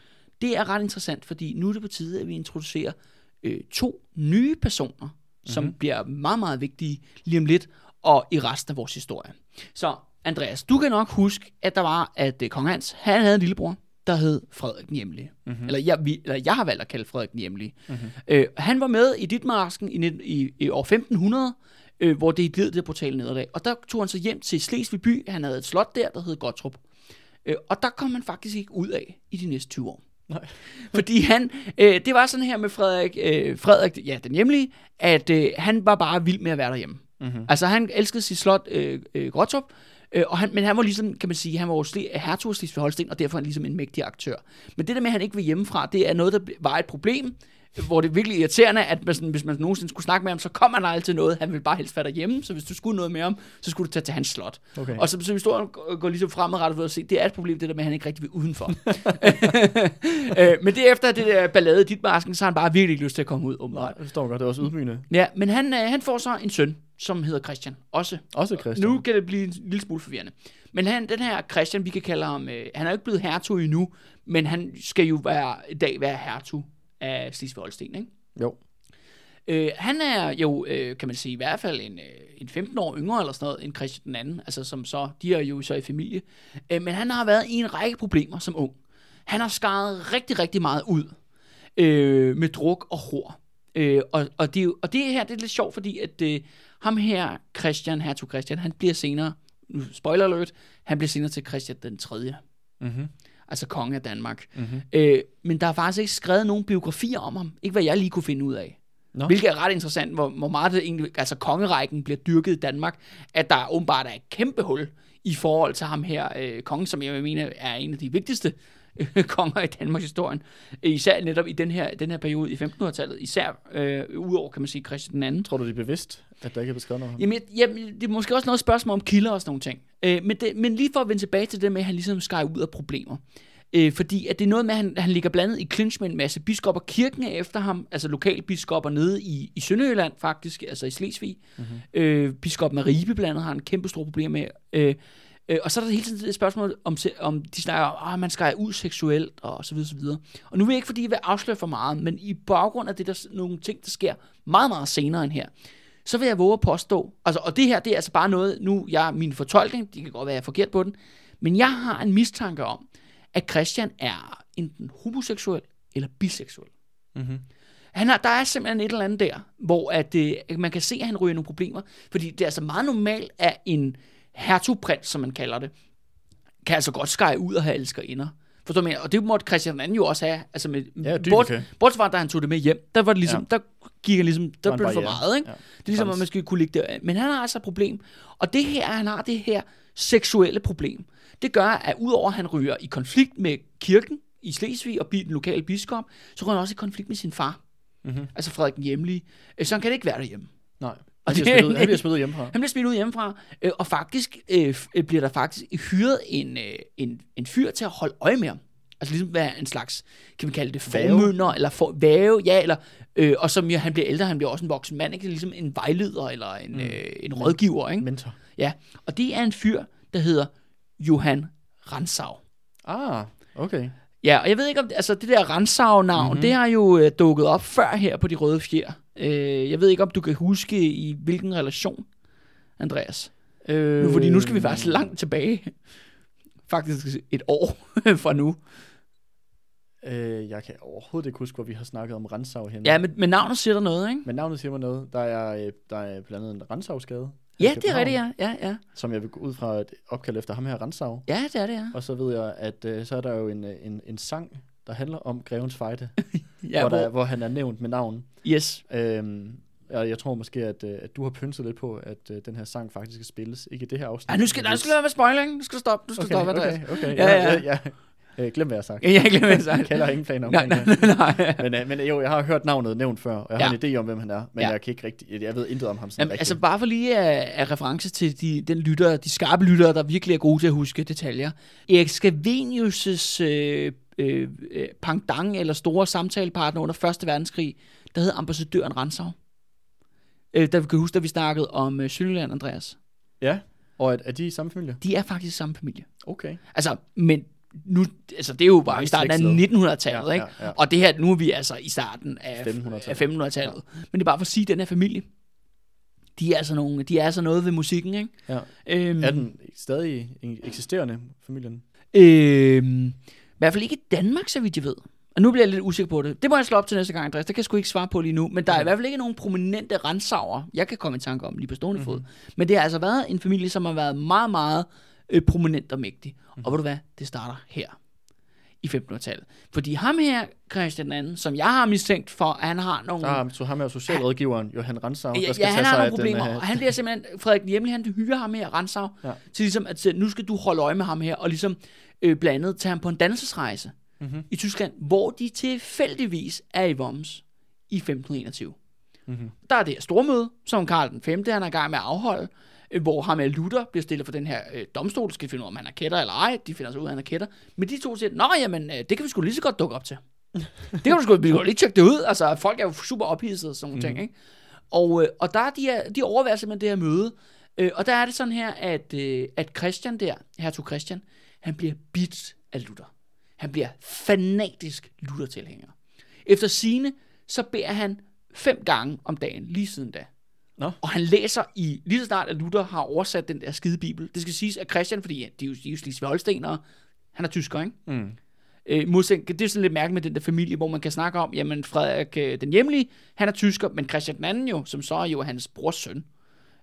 Speaker 2: det er ret interessant, fordi nu er det på tide, at vi introducerer øh, to nye personer, mm-hmm. som bliver meget, meget vigtige lige om lidt, og i resten af vores historie. Så Andreas, du kan nok huske, at der var, at øh, kong Hans, han havde en lillebror, der hed Frederik Hjemlige. Mm-hmm. Eller, jeg, vi, eller jeg har valgt at kalde Frederik Hjemlige. Mm-hmm. Øh, han var med i Ditmarsken i, i, i år 1500, øh, hvor det gled det brutale nederlag. Og der tog han så hjem til Slesvig by. Han havde et slot der, der hed Gottrup. Øh, og der kom han faktisk ikke ud af i de næste 20 år.
Speaker 3: Nej. <laughs>
Speaker 2: Fordi han, øh, det var sådan her med Frederik, øh, Frederik ja, den hjemlige, at øh, han var bare vild med at være derhjemme. Mm-hmm. Altså han elskede sit slot øh, øh, øh, og han, men han var ligesom, kan man sige, han var jo sle, hertug af Holsten, og derfor er han ligesom en mægtig aktør. Men det der med, at han ikke vil hjemmefra, det er noget, der var et problem, hvor det er virkelig irriterende, at man, sådan, hvis man nogensinde skulle snakke med ham, så kom han aldrig til noget. Han ville bare helst være derhjemme, så hvis du skulle noget med ham, så skulle du tage til hans slot.
Speaker 3: Okay.
Speaker 2: Og så, så historien går, ligesom fremadrettet ved at se, det er et problem, det der med, at han ikke rigtig vil udenfor. <laughs> <laughs> øh, men det efter det der ballade dit masken, så har han bare virkelig ikke lyst til at komme ud.
Speaker 3: Nej,
Speaker 2: Åbenbart.
Speaker 3: det jeg godt. Det er også ydmygende.
Speaker 2: Ja, men han, øh, han får så en søn, som hedder Christian. Også.
Speaker 3: Også Christian.
Speaker 2: Nu kan det blive en lille smule forvirrende. Men han, den her Christian, vi kan kalde ham, øh, han er jo ikke blevet hertug endnu, men han skal jo være, i dag være hertug af Slesvig Holsten, ikke?
Speaker 3: Jo.
Speaker 2: Øh, han er jo, øh, kan man sige, i hvert fald en, øh, en 15 år yngre eller sådan noget, end Christian den anden, altså som så, de er jo så i familie. Øh, men han har været i en række problemer som ung. Han har skaret rigtig, rigtig meget ud øh, med druk og hår. Øh, og, og, det, og det her, det er lidt sjovt, fordi at øh, ham her, Christian, hertug Christian, han bliver senere, nu spoiler alert, han bliver senere til Christian den 3.
Speaker 3: Mm-hmm.
Speaker 2: Altså konge af Danmark.
Speaker 3: Mm-hmm.
Speaker 2: Øh, men der er faktisk ikke skrevet nogen biografier om ham. Ikke hvad jeg lige kunne finde ud af.
Speaker 3: Nå.
Speaker 2: Hvilket er ret interessant, hvor, hvor meget det egentlig, altså kongerækken bliver dyrket i Danmark, at der åbenbart er et kæmpe hul i forhold til ham her, øh, kongen, som jeg mener er en af de vigtigste øh, <laughs> konger i Danmarks historien. Især netop i den her, den her periode i 1500-tallet, især øh, udover, kan man sige, Christian anden.
Speaker 3: Tror du, det er bevidst, at der ikke er beskrevet noget?
Speaker 2: Jamen, jamen, det er måske også noget spørgsmål om kilder og sådan nogle ting. Øh, men, det, men lige for at vende tilbage til det med, at han ligesom skar ud af problemer. Øh, fordi at det er noget med, at han, han ligger blandet i clinch med en masse biskopper. Kirken er efter ham, altså lokale biskopper nede i, i Sønderjylland faktisk, altså i Slesvig. Mm-hmm. Øh, biskoppen af Ribe blandt andet har en kæmpe stor problem med. Øh, øh, og så er der hele tiden et spørgsmål, om, om de snakker om, at man skal ud seksuelt, og så videre, så videre. Og nu vil jeg ikke, fordi jeg vil afsløre for meget, men i baggrund af det, der er nogle ting, der sker meget, meget senere end her, så vil jeg våge at påstå, altså, og det her, det er altså bare noget, nu jeg min fortolkning, det kan godt være, jeg er forkert på den, men jeg har en mistanke om, at Christian er enten homoseksuel eller biseksuel.
Speaker 3: Mm-hmm.
Speaker 2: Han har, der er simpelthen et eller andet der, hvor at, øh, man kan se, at han ryger nogle problemer, fordi det er altså meget normalt, at en hertugprins, som man kalder det, kan altså godt skære ud og have elskerinder. Forstår du, mener? Og det måtte Christian II jo også have. Altså med,
Speaker 3: Ja,
Speaker 2: bort,
Speaker 3: okay.
Speaker 2: bortset fra, da han tog det med hjem, der var det ligesom, ja. der gik han ligesom, der blev det for meget, ikke?
Speaker 3: Ja.
Speaker 2: Det er ligesom, at man skal kunne ligge der. Men han har altså et problem. Og det her, han har det her seksuelle problem. Det gør, at udover at han ryger i konflikt med kirken i Slesvig og den lokale biskop, så ryger han også i konflikt med sin far.
Speaker 3: Mhm.
Speaker 2: Altså Frederik den Hjemlige. Øh, Så han kan det ikke være derhjemme.
Speaker 3: Nej.
Speaker 2: Og
Speaker 3: Han bliver smidt ud, han bliver <laughs> smidt ud hjemmefra.
Speaker 2: Han bliver smidt ud hjemmefra, øh, og faktisk øh, øh, bliver der faktisk hyret en, øh, en, en fyr til at holde øje med ham. Altså ligesom være en slags, kan vi kalde det,
Speaker 3: Værge?
Speaker 2: formynder, eller for, væve, ja, eller, øh, og som jo, han bliver ældre, han bliver også en voksen mand, ikke? Ligesom en vejleder, eller en, mm. øh, en rådgiver, ikke?
Speaker 3: Mentor.
Speaker 2: Ja, og det er en fyr, der hedder Johan Ransau.
Speaker 3: Ah, okay.
Speaker 2: Ja, og jeg ved ikke om, altså det der Ransau-navn,
Speaker 3: Mhm.
Speaker 2: mm-hmm. det har jo øh, dukket op før her på de røde fjer. Øh, jeg ved ikke, om du kan huske i hvilken relation, Andreas.
Speaker 3: Øh,
Speaker 2: Nu, fordi nu skal vi faktisk langt tilbage. Faktisk et år <laughs> fra nu.
Speaker 3: Øh, jeg kan overhovedet ikke huske, hvor vi har snakket om Rensau henne.
Speaker 2: Ja, men, men navnet siger der noget, ikke?
Speaker 3: Men navnet siger mig noget. Der er, øh, der er blandt andet en i
Speaker 2: Ja, det er rigtigt, ja. ja. Ja,
Speaker 3: Som jeg vil gå ud fra et opkald efter ham her, Rensau.
Speaker 2: ja det er det, ja.
Speaker 3: Og så ved jeg, at øh, så er der jo en, øh, en, en sang, der handler om Grevens Fejde, <laughs>
Speaker 2: ja
Speaker 3: hvor,
Speaker 2: hvor,
Speaker 3: der, hvor han er nævnt med navn.
Speaker 2: yes.
Speaker 3: Øhm, og jeg tror måske, at, øh, at du har pynset lidt på, at øh, den her sang faktisk skal spilles. Ikke i det her afsnit.
Speaker 2: Ej, nu skal, der skal være med spoiling. Nu skal du stoppe. Du skal
Speaker 3: Okay,
Speaker 2: stoppe, Andreas.
Speaker 3: okay, okay.
Speaker 2: Ja,
Speaker 3: Ja,
Speaker 2: ja.
Speaker 3: ja. ja, ja. Øh, glem, hvad jeg har sagt.
Speaker 2: Ja, jeg glemmer det
Speaker 3: Jeg kender <laughs> ingen planer om
Speaker 2: Nej, nej, nej.
Speaker 3: Men, øh, men jo, jeg har hørt navnet nævnt før, og jeg har
Speaker 2: Ja.
Speaker 3: en idé om, hvem han er, men
Speaker 2: Ja.
Speaker 3: jeg kan ikke rigtig, jeg ved intet om ham sådan
Speaker 2: Jamen,
Speaker 3: rigtigt.
Speaker 2: altså bare for lige af, af reference til de, den lytter, de skarpe lyttere, der virkelig er gode til at huske detaljer. Erik Scavenius' øh, øh, øh, pangdang eller store samtalepartner under 1. verdenskrig, der hed ambassadøren Ransau. Øh, der vi kan huske, da vi snakkede om øh, Sønderland, Andreas.
Speaker 3: Ja, og er, er de i samme familie?
Speaker 2: De er faktisk samme familie.
Speaker 3: Okay.
Speaker 2: Altså, men nu, altså det er jo bare i starten af
Speaker 3: slægtsled.
Speaker 2: 1900-tallet,
Speaker 3: Ja,
Speaker 2: ikke?
Speaker 3: ja, ja.
Speaker 2: Og det her, nu er vi altså i starten af
Speaker 3: 1500-tallet.
Speaker 2: af 1500-tallet. Men det er bare for at sige, at den her familie, de er altså, nogle, de er altså noget ved musikken, ikke?
Speaker 3: Ja.
Speaker 2: Øhm,
Speaker 3: Er den stadig eksisterende, familien?
Speaker 2: Øhm, I hvert fald ikke i Danmark, så vidt jeg ved. Og nu bliver jeg lidt usikker på det. Det må jeg slå op til næste gang, Andreas. Det kan jeg sgu ikke svare på lige nu. Men der er i hvert fald ikke nogen prominente rensauer, jeg kan komme i tanke om lige på stående fod. Men det har altså været en familie, som har været meget, meget øh, prominent og mægtig. Og ved du hvad? Det starter her i 1500-tallet. Fordi ham her, Christian II, som jeg har mistænkt for, at han har nogle...
Speaker 3: Der har, så ham er jo socialrådgiveren, Johan Ransau, der
Speaker 2: Ja,
Speaker 3: skal
Speaker 2: ja
Speaker 3: tage
Speaker 2: han har
Speaker 3: sig
Speaker 2: nogle problemer,
Speaker 3: den,
Speaker 2: og
Speaker 3: uh,
Speaker 2: han bliver simpelthen, Frederik Hjemlige, han hyrer ham her, Ransau,
Speaker 3: Ja.
Speaker 2: ja. til ligesom at sige, nu skal du holde øje med ham her, og ligesom øh, blandt andet tage ham på en dannelsesrejse
Speaker 3: Mhm.
Speaker 2: mm-hmm. i Tyskland, hvor de tilfældigvis er i Worms i 1521.
Speaker 3: Mhm.
Speaker 2: Der er det her stormøde, som Karl den 5. han er i gang med at afholde, øh, hvor ham og Luther bliver stillet for den her øh, domstol, skal finde ud af, om han er kætter eller ej. De finder sig ud af, at han er kætter. Men de to siger, nå jamen, øh, det kan vi sgu lige så godt dukke op til. <laughs> det kan vi sgu, vi kan lige tjekke det ud. Altså, folk er jo super ophidsede og sådan nogle mm. ting, ikke? Og, øh, og der er de, her, de overværer simpelthen det her møde. Øh, og der er det sådan her, at, øh, at Christian der, hertug Christian, han bliver bit af Luther. Han bliver fanatisk Luther-tilhænger. Efter sine så beder han fem gange om dagen, lige siden da.
Speaker 3: Nå.
Speaker 2: Og han læser i, lige så snart at Luther har oversat den der skide bibel. Det skal siges, at Christian, fordi de er jo, de er jo slesvig han er tysker, ikke?
Speaker 3: Mm.
Speaker 2: Øh, modsætning, det er sådan lidt mærkeligt med den der familie, hvor man kan snakke om, jamen Frederik øh, den hjemlige, han er tysker, men Christian den anden jo, som så er jo hans brors søn.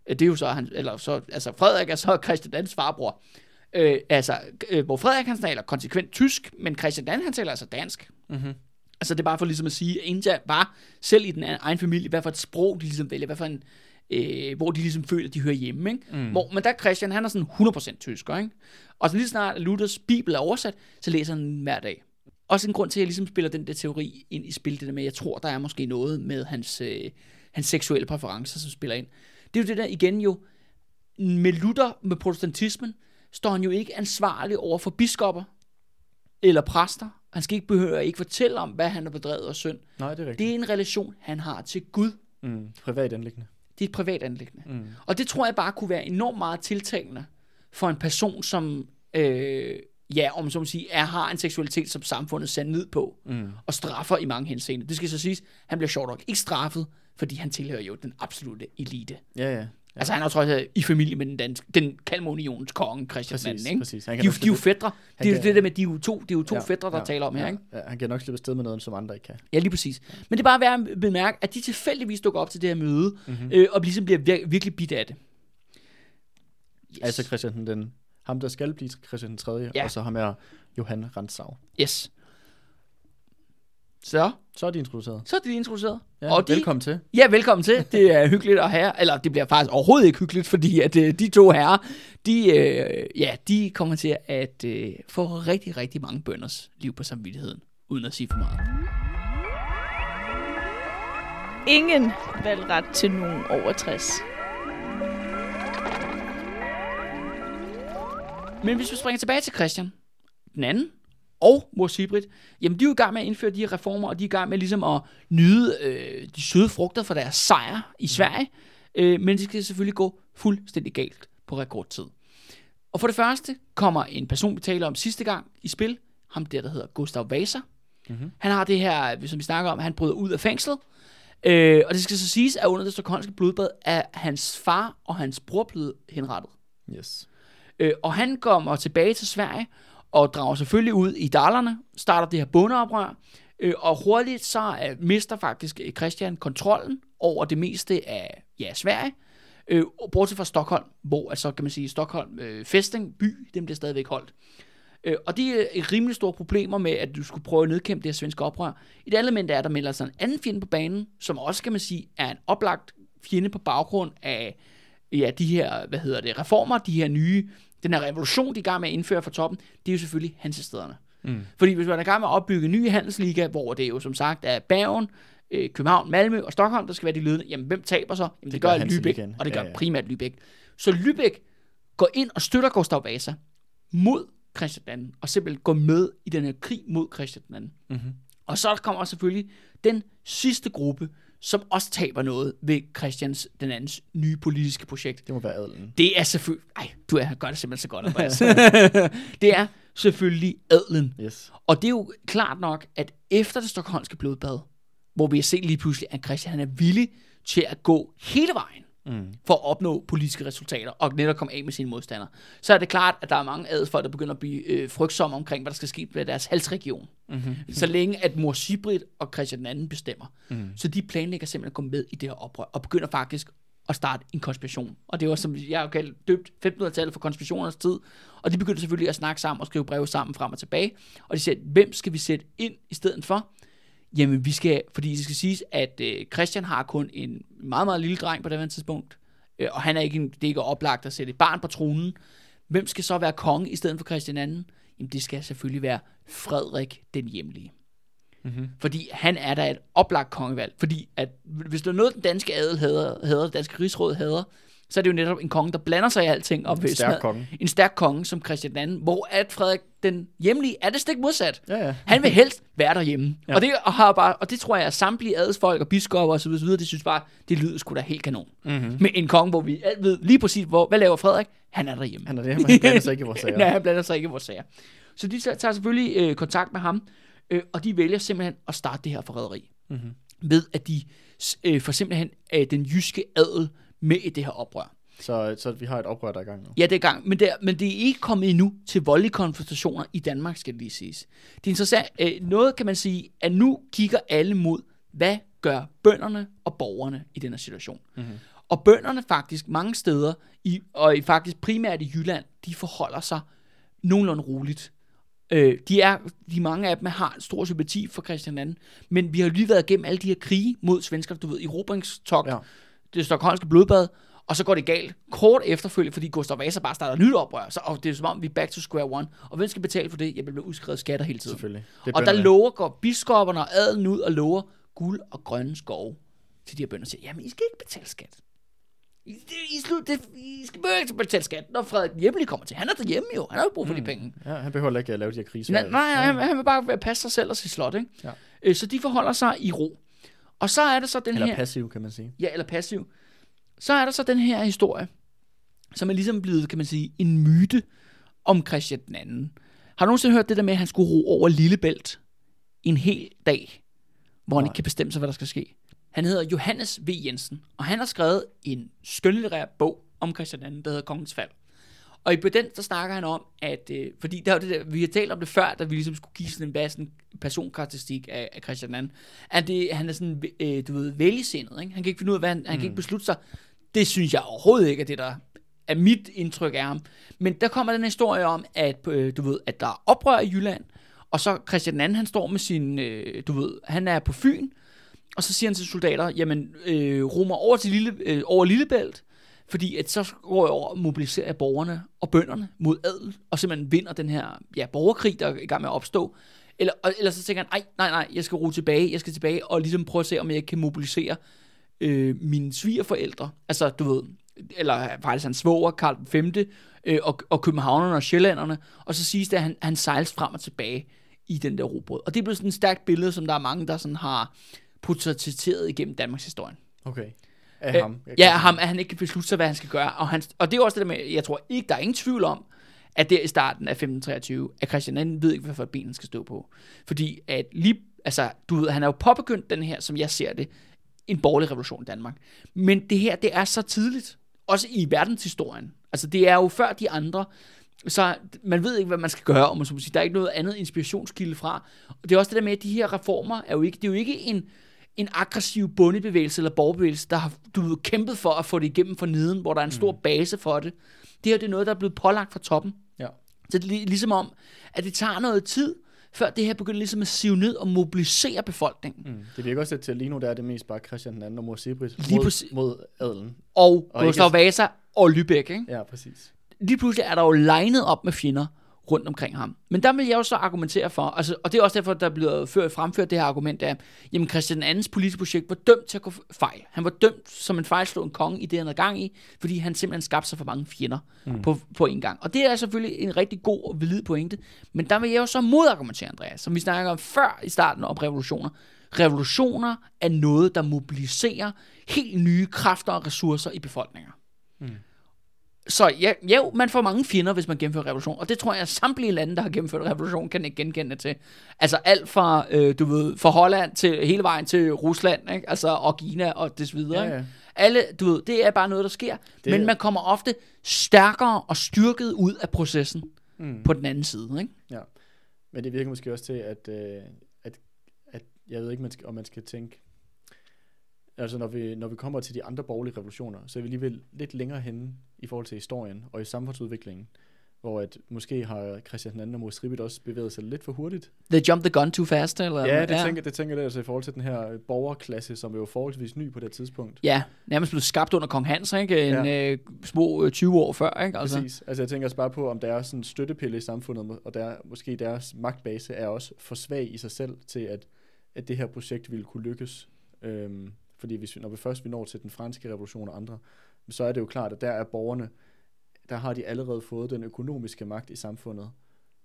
Speaker 2: Øh, det er jo så, han, eller så, altså Frederik er så Christian den andens farbror. Øh, altså, øh, hvor Frederik han taler konsekvent tysk, men Christian anden, han taler altså dansk.
Speaker 3: Mhm.
Speaker 2: Altså det er bare for ligesom at sige, at India bare selv i den egen familie, hvad for et sprog de ligesom vælger, hvad for en, øh, hvor de ligesom føler, at de hører hjemme. Ikke? Mm. Hvor, men der er Christian, han er sådan 100% tysker. Ikke? Og så lige snart Luthers bibel er oversat, så læser han den hver dag. Også en grund til, at jeg ligesom spiller den der teori ind i spil, det der med, jeg tror, der er måske noget med hans, øh, hans seksuelle præferencer, som spiller ind. Det er jo det der igen jo, med Luther, med protestantismen, står han jo ikke ansvarlig over for biskopper eller præster. Han skal ikke behøve ikke fortælle om, hvad han har bedrevet af synd.
Speaker 3: Nej, det er rigtigt.
Speaker 2: Det er en relation, han har til Gud.
Speaker 3: Mm. Privat anlæggende.
Speaker 2: Det er et privat anlæggende.
Speaker 3: Mm.
Speaker 2: Og det tror jeg bare kunne være enormt meget tiltalende for en person, som, øh, ja, om så må sige, er, har en seksualitet, som samfundet ser ned på,
Speaker 3: Mm.
Speaker 2: og straffer i mange henseender. Det skal så siges, han bliver sjovt nok ikke straffet, fordi han tilhører jo den absolute elite.
Speaker 3: Ja, ja.
Speaker 2: Ja. Altså han er trods alt i familie med den, danske, den Kalmarunionens konge, Christian
Speaker 3: Præcis,
Speaker 2: II, ikke?
Speaker 3: præcis. Han
Speaker 2: De,
Speaker 3: kan
Speaker 2: jo-
Speaker 3: nok
Speaker 2: de er jo fædre. Det er jo det der med, de er jo to, det er jo to
Speaker 3: Ja,
Speaker 2: fædre, der
Speaker 3: ja,
Speaker 2: taler om her,
Speaker 3: ja,
Speaker 2: ikke?
Speaker 3: Ja, han kan nok slippe afsted med noget, som andre ikke kan.
Speaker 2: Ja, lige præcis. Men det er bare værd at bemærke, at de tilfældigvis dukker op til det her møde,
Speaker 3: Mhm.
Speaker 2: mm-hmm. øh, og ligesom bliver vir- virkelig bidt af det. Yes.
Speaker 3: Altså Christian den ham, der skal blive Christian den 3.,
Speaker 2: Ja.
Speaker 3: og så ham er Johan Rantzau.
Speaker 2: Yes. Så,
Speaker 3: Så er de introduceret.
Speaker 2: så er de introduceret.
Speaker 3: Ja,
Speaker 2: og de,
Speaker 3: velkommen til.
Speaker 2: Ja, velkommen til. Det er hyggeligt at have, eller det bliver faktisk overhovedet ikke hyggeligt, fordi at øh, de to herrer, de, øh, ja, de kommer til at øh, få rigtig, rigtig mange bønders liv på samvittigheden, uden at sige for meget.
Speaker 4: Ingen valgret til nogen over 60.
Speaker 2: Men hvis vi springer tilbage til Christian, den anden, og mor Sibrit, jamen de er jo i gang med at indføre de her reformer, og de er i gang med ligesom at nyde øh, de søde frugter for deres sejr i Sverige, øh, men det skal selvfølgelig gå fuldstændig galt på rekordtid. Og for det første kommer en person, vi taler om sidste gang i spil, ham der, der hedder Gustav Vasa. Mm-hmm. Han har det her, som vi snakker om, han bryder ud af fængslet, øh, og det skal så siges, at under det stokholmske blodbad er hans far og hans bror blevet henrettet.
Speaker 3: Yes.
Speaker 2: Øh, og han kommer tilbage til Sverige og drager selvfølgelig ud i Dalerne, starter det her bondeoprør, øh, og hurtigt så øh, mister faktisk øh, Christian kontrollen over det meste af ja, Sverige, øh, bortset fra Stockholm, hvor altså kan man sige, Stockholm øh, Festing by, dem bliver stadigvæk holdt. Øh, og de er rimelig store problemer med, at du skulle prøve at nedkæmpe det her svenske oprør. Et andet element er, at der melder sig en anden fjende på banen, som også, kan man sige, er en oplagt fjende på baggrund af ja, de her, hvad hedder det, reformer, de her nye, den her revolution, de er i gang med at indføre fra toppen, det er jo selvfølgelig hansestederne. Mm. Fordi hvis man er i gang med at opbygge en ny handelsliga, hvor det jo som sagt er Bergen, øh, København, Malmø og Stockholm, der skal være de ledende, jamen hvem taber så? Jamen det, det
Speaker 3: gør
Speaker 2: gør Lübeck, og det gør
Speaker 3: ja.
Speaker 2: ja. primært Lübeck. Så Lübeck går ind og støtter Gustav Vasa mod Christian II, og simpelthen går med i den her krig mod Christian II.
Speaker 3: Mm-hmm.
Speaker 2: Og så kommer selvfølgelig den sidste gruppe, som også taber noget ved Christians den andens nye politiske projekt.
Speaker 3: Det må være adelen.
Speaker 2: Det er selvfølgelig... Ej, du er, gør det simpelthen så godt, Andreas. <laughs> det er selvfølgelig adlen.
Speaker 3: Yes.
Speaker 2: Og det er jo klart nok, at efter det stokholmske blodbad, hvor vi har set lige pludselig, at Christian han er villig til at gå hele vejen
Speaker 3: Mm.
Speaker 2: for at opnå politiske resultater og netop komme af med sine modstandere, så er det klart, at der er mange adelsfolk, der begynder at blive øh, frygtsomme omkring, hvad der skal ske med deres halsregion.
Speaker 3: Mm-hmm.
Speaker 2: Så længe at mor Sibrit og Christian II bestemmer.
Speaker 3: Mm.
Speaker 2: Så de planlægger simpelthen at gå med i det her oprør, og begynder faktisk at starte en konspiration. Og det var, som jeg har kaldt, døbt 1500-tallet for konspirationernes tid. Og de begynder selvfølgelig at snakke sammen og skrive breve sammen frem og tilbage. Og de siger, hvem skal vi sætte ind i stedet for? Jamen, vi skal, fordi det skal siges, at øh, Christian har kun en meget, meget lille dreng på det her tidspunkt. Øh, og han er ikke, en, det er ikke oplagt at sætte et barn på tronen. Hvem skal så være konge i stedet for Christian II? Jamen, det skal selvfølgelig være Frederik den hjemlige.
Speaker 3: Mm-hmm.
Speaker 2: Fordi han er da et oplagt kongevalg. Fordi at, hvis der er noget, den danske adel hader, hader, det danske rigsråd hader, så er det jo netop en konge, der blander sig i alting. Og vil
Speaker 3: Stærk konge.
Speaker 2: En stærk konge som Christian II, hvor at Frederik den hjemlige er det stik modsat.
Speaker 3: Ja, ja.
Speaker 2: Han vil helst være derhjemme.
Speaker 3: Ja.
Speaker 2: Og, det, og, har bare, og det tror jeg, at samtlige adelsfolk og biskopper og så videre, så videre, det synes bare, det lyder sgu da helt kanon.
Speaker 3: Mm-hmm.
Speaker 2: Med en konge, hvor vi alt ved lige præcis, hvor, hvad laver Frederik? Han er derhjemme.
Speaker 3: Han er men han blander sig ikke i vores <laughs> sager.
Speaker 2: Nej, han blander sig ikke i vores sager. Så de tager selvfølgelig øh, kontakt med ham, øh, og de vælger simpelthen at starte det her forræderi.
Speaker 3: Mm-hmm.
Speaker 2: Ved at de øh, får simpelthen øh, den jyske adel med i det her oprør.
Speaker 3: Så, så vi har et oprør, der er i gang nu.
Speaker 2: Ja, det er i gang, men det, er, men det er ikke kommet endnu til voldelige konfrontationer i Danmark, skal det lige siges. Det er interessant. Øh, noget kan man sige, at nu kigger alle mod, hvad gør bønderne og borgerne i den her situation.
Speaker 3: Mm-hmm.
Speaker 2: Og bønderne faktisk mange steder, i, og i faktisk primært i Jylland, de forholder sig nogenlunde roligt. Øh, de er, de mange af dem har en stor sympati for Christian II, men vi har jo lige været igennem alle de her krige mod svenskerne, du ved, erobringstogt,
Speaker 3: Ja.
Speaker 2: Det stokholmske blodbad, og så går det galt kort efterfølgende, fordi Gustav Vasa bare starter nyt oprør, så og det er som om, vi er back to square one. Og hvem skal betale for det? Jeg bliver udskrevet skatter hele tiden.
Speaker 3: Selvfølgelig. Det
Speaker 2: Og der lover, går biskopperne og adelen ud og lover guld og grønne skove til de her bønder. og Siger, jamen, I skal ikke betale skat. I, I, slut, det, I skal ikke betale skat, når Frederik Hjemmelig kommer til. Han er derhjemme jo. Han har jo brug for mm. de penge.
Speaker 3: Ja, han behøver ikke at lave de her kriser.
Speaker 2: Nej, nej han, han vil bare passe sig selv og sit slot, ikke?
Speaker 3: Ja.
Speaker 2: Øh, Så de forholder sig i ro. Og så er der så den
Speaker 3: Eller
Speaker 2: her...
Speaker 3: passiv, kan man sige.
Speaker 2: Ja, eller passiv. Så er der så den her historie, som er ligesom blevet, kan man sige, en myte om Christian den anden. Har du nogensinde hørt det der med, at han skulle ro over Lillebælt en hel dag, hvor han
Speaker 3: Nej.
Speaker 2: ikke kan bestemme sig, hvad der skal ske? Han hedder Johannes V. Jensen, og han har skrevet en skønlitterær bog om Christian II, der hedder Kongens Fald. Og i på den, der snakker han om, at, øh, fordi der er det der, vi har talt om det før, da vi ligesom skulle give sådan en, hvad, sådan personkarakteristik af, af Christian II, at det, han er sådan, øh, du ved, vælgesindet, ikke? Han kan ikke finde ud af, hvad han, han kan ikke beslutte sig. Det synes jeg overhovedet ikke er det, der er mit indtryk af ham. Men der kommer den historie om, at øh, du ved, at der er oprør i Jylland, og så Christian II, han står med sin, øh, du ved, han er på Fyn, og så siger han til soldater, jamen, øh, rummer over til Lille, øh, over Lillebælt, fordi at så går jeg over og mobiliserer jeg borgerne og bønderne mod adel, og simpelthen vinder den her ja, borgerkrig, der er i gang med at opstå. Eller, og, eller så tænker han, nej, nej, nej, jeg skal ro tilbage, jeg skal tilbage og ligesom prøve at se, om jeg kan mobilisere øh, mine svigerforældre. Altså, du ved, eller faktisk hans svoger, Karl 5. Øh, og, og københavnerne og sjællanderne. Og så siges det, at han, han sejles frem og tilbage i den der robåd. Og det er blevet sådan et stærkt billede, som der er mange, der sådan har portrætteret igennem Danmarks historie.
Speaker 3: Okay. Af
Speaker 2: Øh,
Speaker 3: ham. Jeg
Speaker 2: Ja,
Speaker 3: kan-
Speaker 2: ham, at han ikke kan beslutte sig, hvad han skal gøre. Og, han, og det er også det der med, jeg tror ikke, der er ingen tvivl om, at det er i starten af 1523, at Christian II ved ikke, hvad for et ben han skal stå på. Fordi at lige, altså, du ved, han er jo påbegyndt den her, som jeg ser det, en borgerlig revolution i Danmark. Men det her, det er så tidligt, også i verdenshistorien. Altså, det er jo før de andre, så man ved ikke, hvad man skal gøre, om man så må sige. Der er ikke noget andet inspirationskilde fra. Og det er også det der med, at de her reformer er jo ikke, det er jo ikke en, en aggressiv bundebevægelse eller borgerbevægelse, der har du ved, kæmpet for at få det igennem for neden, hvor der er en stor base for det. Det her det er noget, der er blevet pålagt fra toppen.
Speaker 3: Ja.
Speaker 2: Så det er lig- ligesom om, at det tager noget tid, før det her begynder ligesom at sive ned og mobilisere befolkningen. Mm.
Speaker 3: Mm. Det virker også lidt til, at lige nu der er det mest bare Christian den anden og mor Sebrit
Speaker 2: Lige
Speaker 3: mod,
Speaker 2: præcis.
Speaker 3: mod adelen.
Speaker 2: Og,
Speaker 3: Og
Speaker 2: Gustav
Speaker 3: ikke-
Speaker 2: Vasa og Lübeck, ikke?
Speaker 3: Ja, præcis.
Speaker 2: lige pludselig er der jo legnet op med fjender rundt omkring ham. Men der vil jeg jo så argumentere for, altså, og det er også derfor, der er blevet ført, fremført det her argument af, jamen Christian II's politiske projekt var dømt til at gå fejl. Han var dømt som en fejlslået konge i det, han havde gang i, fordi han simpelthen skabte sig for mange fjender mm. på, på en gang. Og det er selvfølgelig en rigtig god og valid pointe, men der vil jeg jo så modargumentere, Andreas, som vi snakker om før i starten om revolutioner. Revolutioner er noget, der mobiliserer helt nye kræfter og ressourcer i befolkninger. Så ja, jo, man får mange fjender, hvis man gennemfører revolution. Og det tror jeg, at samtlige lande, der har gennemført revolution, kan ikke genkende til. Altså alt fra, øh, du ved, fra Holland til hele vejen til Rusland, ikke? Altså, og Kina og det videre.
Speaker 3: Ja,
Speaker 2: ikke?
Speaker 3: ja.
Speaker 2: Alle, du ved, det er bare noget, der sker.
Speaker 3: Det
Speaker 2: men man kommer ofte stærkere og styrket ud af processen
Speaker 3: Mm.
Speaker 2: på den anden side, ikke?
Speaker 3: Ja. Men det virker måske også til, at, øh, at, at jeg ved ikke, man skal, om man skal tænke, altså når vi, når vi kommer til de andre borgerlige revolutioner, så er vi alligevel lidt længere henne i forhold til historien og i samfundsudviklingen, hvor at måske har Christian II og Mors Ribet også bevæget sig lidt for hurtigt.
Speaker 2: They jump the gun too fast, eller?
Speaker 3: Ja, det, Tænker, det tænker jeg altså i forhold til den her øh, borgerklasse, som er jo forholdsvis ny på det tidspunkt.
Speaker 2: Ja, nærmest blevet skabt under kong Hans, ikke? En
Speaker 3: Ja.
Speaker 2: øh, små øh, 20 år før, ikke?
Speaker 3: Altså. Præcis. Altså jeg tænker også bare på, om der er sådan en støttepille i samfundet, og der, måske deres magtbase er også for svag i sig selv til, at, at det her projekt ville kunne lykkes. Øhm, fordi hvis vi, når vi først vi når til den franske revolution og andre, så er det jo klart, at der er borgerne, der har de allerede fået den økonomiske magt i samfundet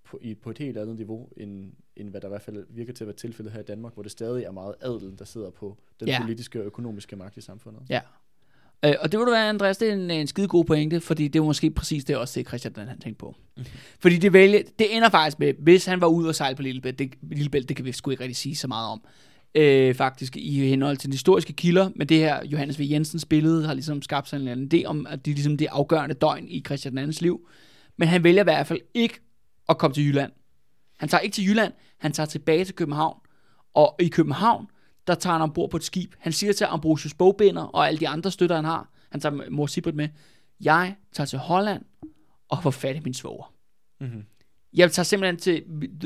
Speaker 3: på, i, på et helt andet niveau, end, end hvad der i hvert fald virker til at være tilfældet her i Danmark, hvor det stadig er meget adelen, der sidder på den
Speaker 2: Ja.
Speaker 3: politiske og økonomiske magt i samfundet.
Speaker 2: Ja. Øh, og det vil du være, Andreas, det er en, en skide god pointe, fordi det var måske præcis det også det, Christian han tænkte på. Fordi det, vælge, det ender faktisk med, hvis han var ude og sejle på Lillebælt, det, Lillebælt, det kan vi sgu ikke rigtig sige så meget om, øh, faktisk i henhold til de historiske kilder, men det her Johannes V. Jensens billede har ligesom skabt sig en eller anden idé om, at det er ligesom det afgørende døgn i Christian II's liv. Men han vælger i hvert fald ikke at komme til Jylland. Han tager ikke til Jylland, han tager tilbage til København, og i København, der tager han ombord på et skib. Han siger til Ambrosius Bogbinder og alle de andre støtter, han har, han tager mor Sibert med, jeg tager til Holland og får fat i min svoger.
Speaker 3: Mm-hmm.
Speaker 2: Jeg tager simpelthen til,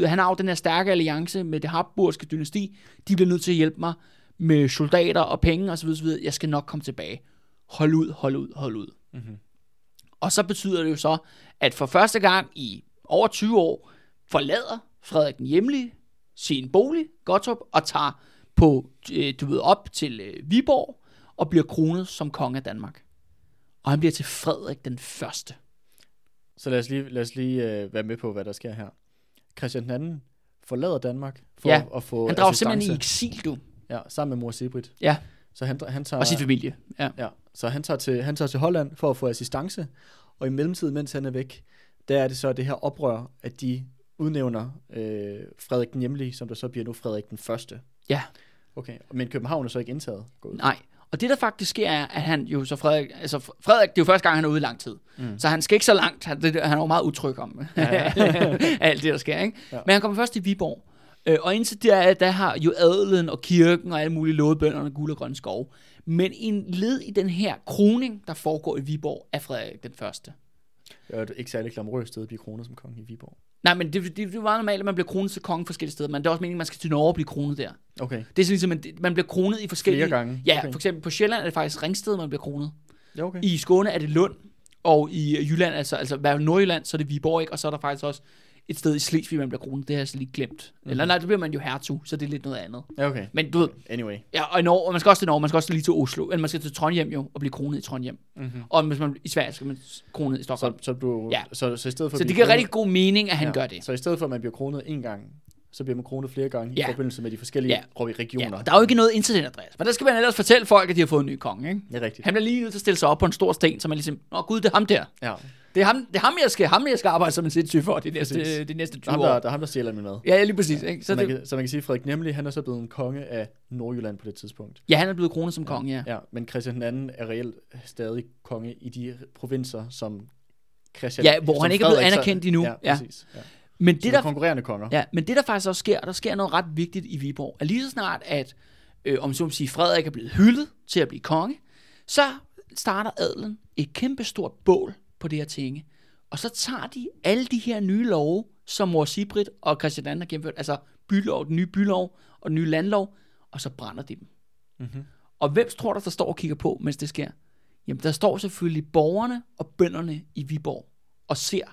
Speaker 2: han har jo den her stærke alliance med det Habsburgske dynasti, de bliver nødt til at hjælpe mig med soldater og penge osv. osv. Jeg skal nok komme tilbage. Hold ud, hold ud, hold ud.
Speaker 3: Mm-hmm.
Speaker 2: Og så betyder det jo så, at for første gang i over 20 år, forlader Frederik den hjemlige sin bolig, Gottorp, og tager på, øh, du ved, op til øh, Viborg, og bliver kronet som konge af Danmark. Og han bliver til Frederik den første.
Speaker 3: Så lad os lige, lad os lige øh, være med på, hvad der sker her. Christian II forlader Danmark for
Speaker 2: Ja,
Speaker 3: at få
Speaker 2: Han drager
Speaker 3: assistance.
Speaker 2: simpelthen i eksil, du.
Speaker 3: Ja, sammen med mor Sibrit.
Speaker 2: Ja.
Speaker 3: Så han, han tager,
Speaker 2: Og sin familie. Ja.
Speaker 3: ja, så han tager, til, han tager til Holland for at få assistance, og i mellemtiden, mens han er væk, der er det så det her oprør, at de udnævner øh, Frederik den Hjemlige, som der så bliver nu Frederik den Første.
Speaker 2: Ja.
Speaker 3: Okay, men København er så ikke indtaget. Gået.
Speaker 2: Nej. Og det der faktisk sker er, at han jo så Frederik, altså Frederik, det er jo første gang, han er ude i lang tid. Mm. Så han skal ikke så langt. Han, det, han er jo meget utryg om
Speaker 3: Ja, <laughs>
Speaker 2: alt det, der sker. Ikke?
Speaker 3: Ja.
Speaker 2: Men han kommer først til Viborg. Øh, og indtil der, der har jo adelen og kirken og alle mulige lovet bønderne guld og grøn skov. Men en led i den her kroning, der foregår i Viborg, er Frederik den første.
Speaker 3: Det er et ikke særlig glamorøst sted at blive kronet som konge i Viborg.
Speaker 2: Nej, men det, det, det meget normalt, at man bliver kronet til konge forskellige steder, men det er også meningen, at man skal til Norge og blive kronet der.
Speaker 3: Okay.
Speaker 2: Det er sådan ligesom, at man bliver kronet i forskellige...
Speaker 3: Flere gange?
Speaker 2: Ja,
Speaker 3: Okay.
Speaker 2: for eksempel på Sjælland er det faktisk Ringsted, man bliver kronet.
Speaker 3: Ja, okay.
Speaker 2: I Skåne er det Lund, og i Jylland, altså, altså hvad er Nordjylland, så er det Viborg, ikke? og så er der faktisk også et sted i Slesvig, man bliver kronet. Det har jeg så lige glemt. Mm-hmm. Eller nej, det bliver man jo hertug, så det er lidt noget andet.
Speaker 3: Ja, okay.
Speaker 2: Men du ved,
Speaker 3: Anyway.
Speaker 2: ja, og, i Norge, og man skal også til Norge, man skal også lige til Oslo, eller man skal til Trondheim jo, og blive kronet i Trondheim.
Speaker 3: Mm-hmm.
Speaker 2: Og hvis man i Sverige skal man kronet i
Speaker 3: Så,
Speaker 2: Stockholm.
Speaker 3: så, du,
Speaker 2: Ja.
Speaker 3: så, så, i stedet for
Speaker 2: Så, det giver
Speaker 3: kronet-
Speaker 2: rigtig god mening, at han gør det.
Speaker 3: Så i stedet for, at man bliver kronet en gang, så bliver man kronet flere gange
Speaker 2: Ja.
Speaker 3: i forbindelse med de forskellige
Speaker 2: Ja.
Speaker 3: ja. regioner.
Speaker 2: Ja, og der er jo ikke noget internet, Andreas. Men der skal man ellers fortælle folk, at de har fået en ny konge, ikke?
Speaker 3: Det er rigtigt.
Speaker 2: Han bliver lige nødt til at stille sig op på en stor sten, så man ligesom, åh gud, det er ham der.
Speaker 3: Ja.
Speaker 2: Det er ham, det er ham jeg skal, ham, jeg skal arbejde som en sindssyg for de næste, de næste
Speaker 3: Der
Speaker 2: 20
Speaker 3: er ham,
Speaker 2: år.
Speaker 3: der, der, er ham, der stjæler min mad.
Speaker 2: Ja, lige præcis. Ikke?
Speaker 3: Så,
Speaker 2: Så
Speaker 3: man
Speaker 2: det,
Speaker 3: kan, så man kan sige, at Frederik Nemlig, han er så blevet en konge af Nordjylland på det tidspunkt.
Speaker 2: ja, han er blevet kronet som konge, ja.
Speaker 3: Ja, men Christian II er reelt stadig konge i de provinser, som Christian...
Speaker 2: Ja, hvor han ikke er blevet anerkendt endnu.
Speaker 3: Ja,
Speaker 2: Ja.
Speaker 3: præcis. Ja.
Speaker 2: Men
Speaker 3: Det der... konkurrerende konger.
Speaker 2: ja, men det der faktisk også sker, der sker noget ret vigtigt i Viborg, at lige så snart, at øh, om så må sige, Frederik er blevet hyldet til at blive konge, så starter adelen et kæmpestort bål på det her tinge. Og så tager de alle de her nye love, som mor Sibrit og Christian II har gennemført, altså bylov, den nye bylov og den nye landlov, og så brænder de dem.
Speaker 3: Mm-hmm.
Speaker 2: Og hvem tror der, der står og kigger på, mens det sker? Jamen, der står selvfølgelig borgerne og bønderne i Viborg og ser,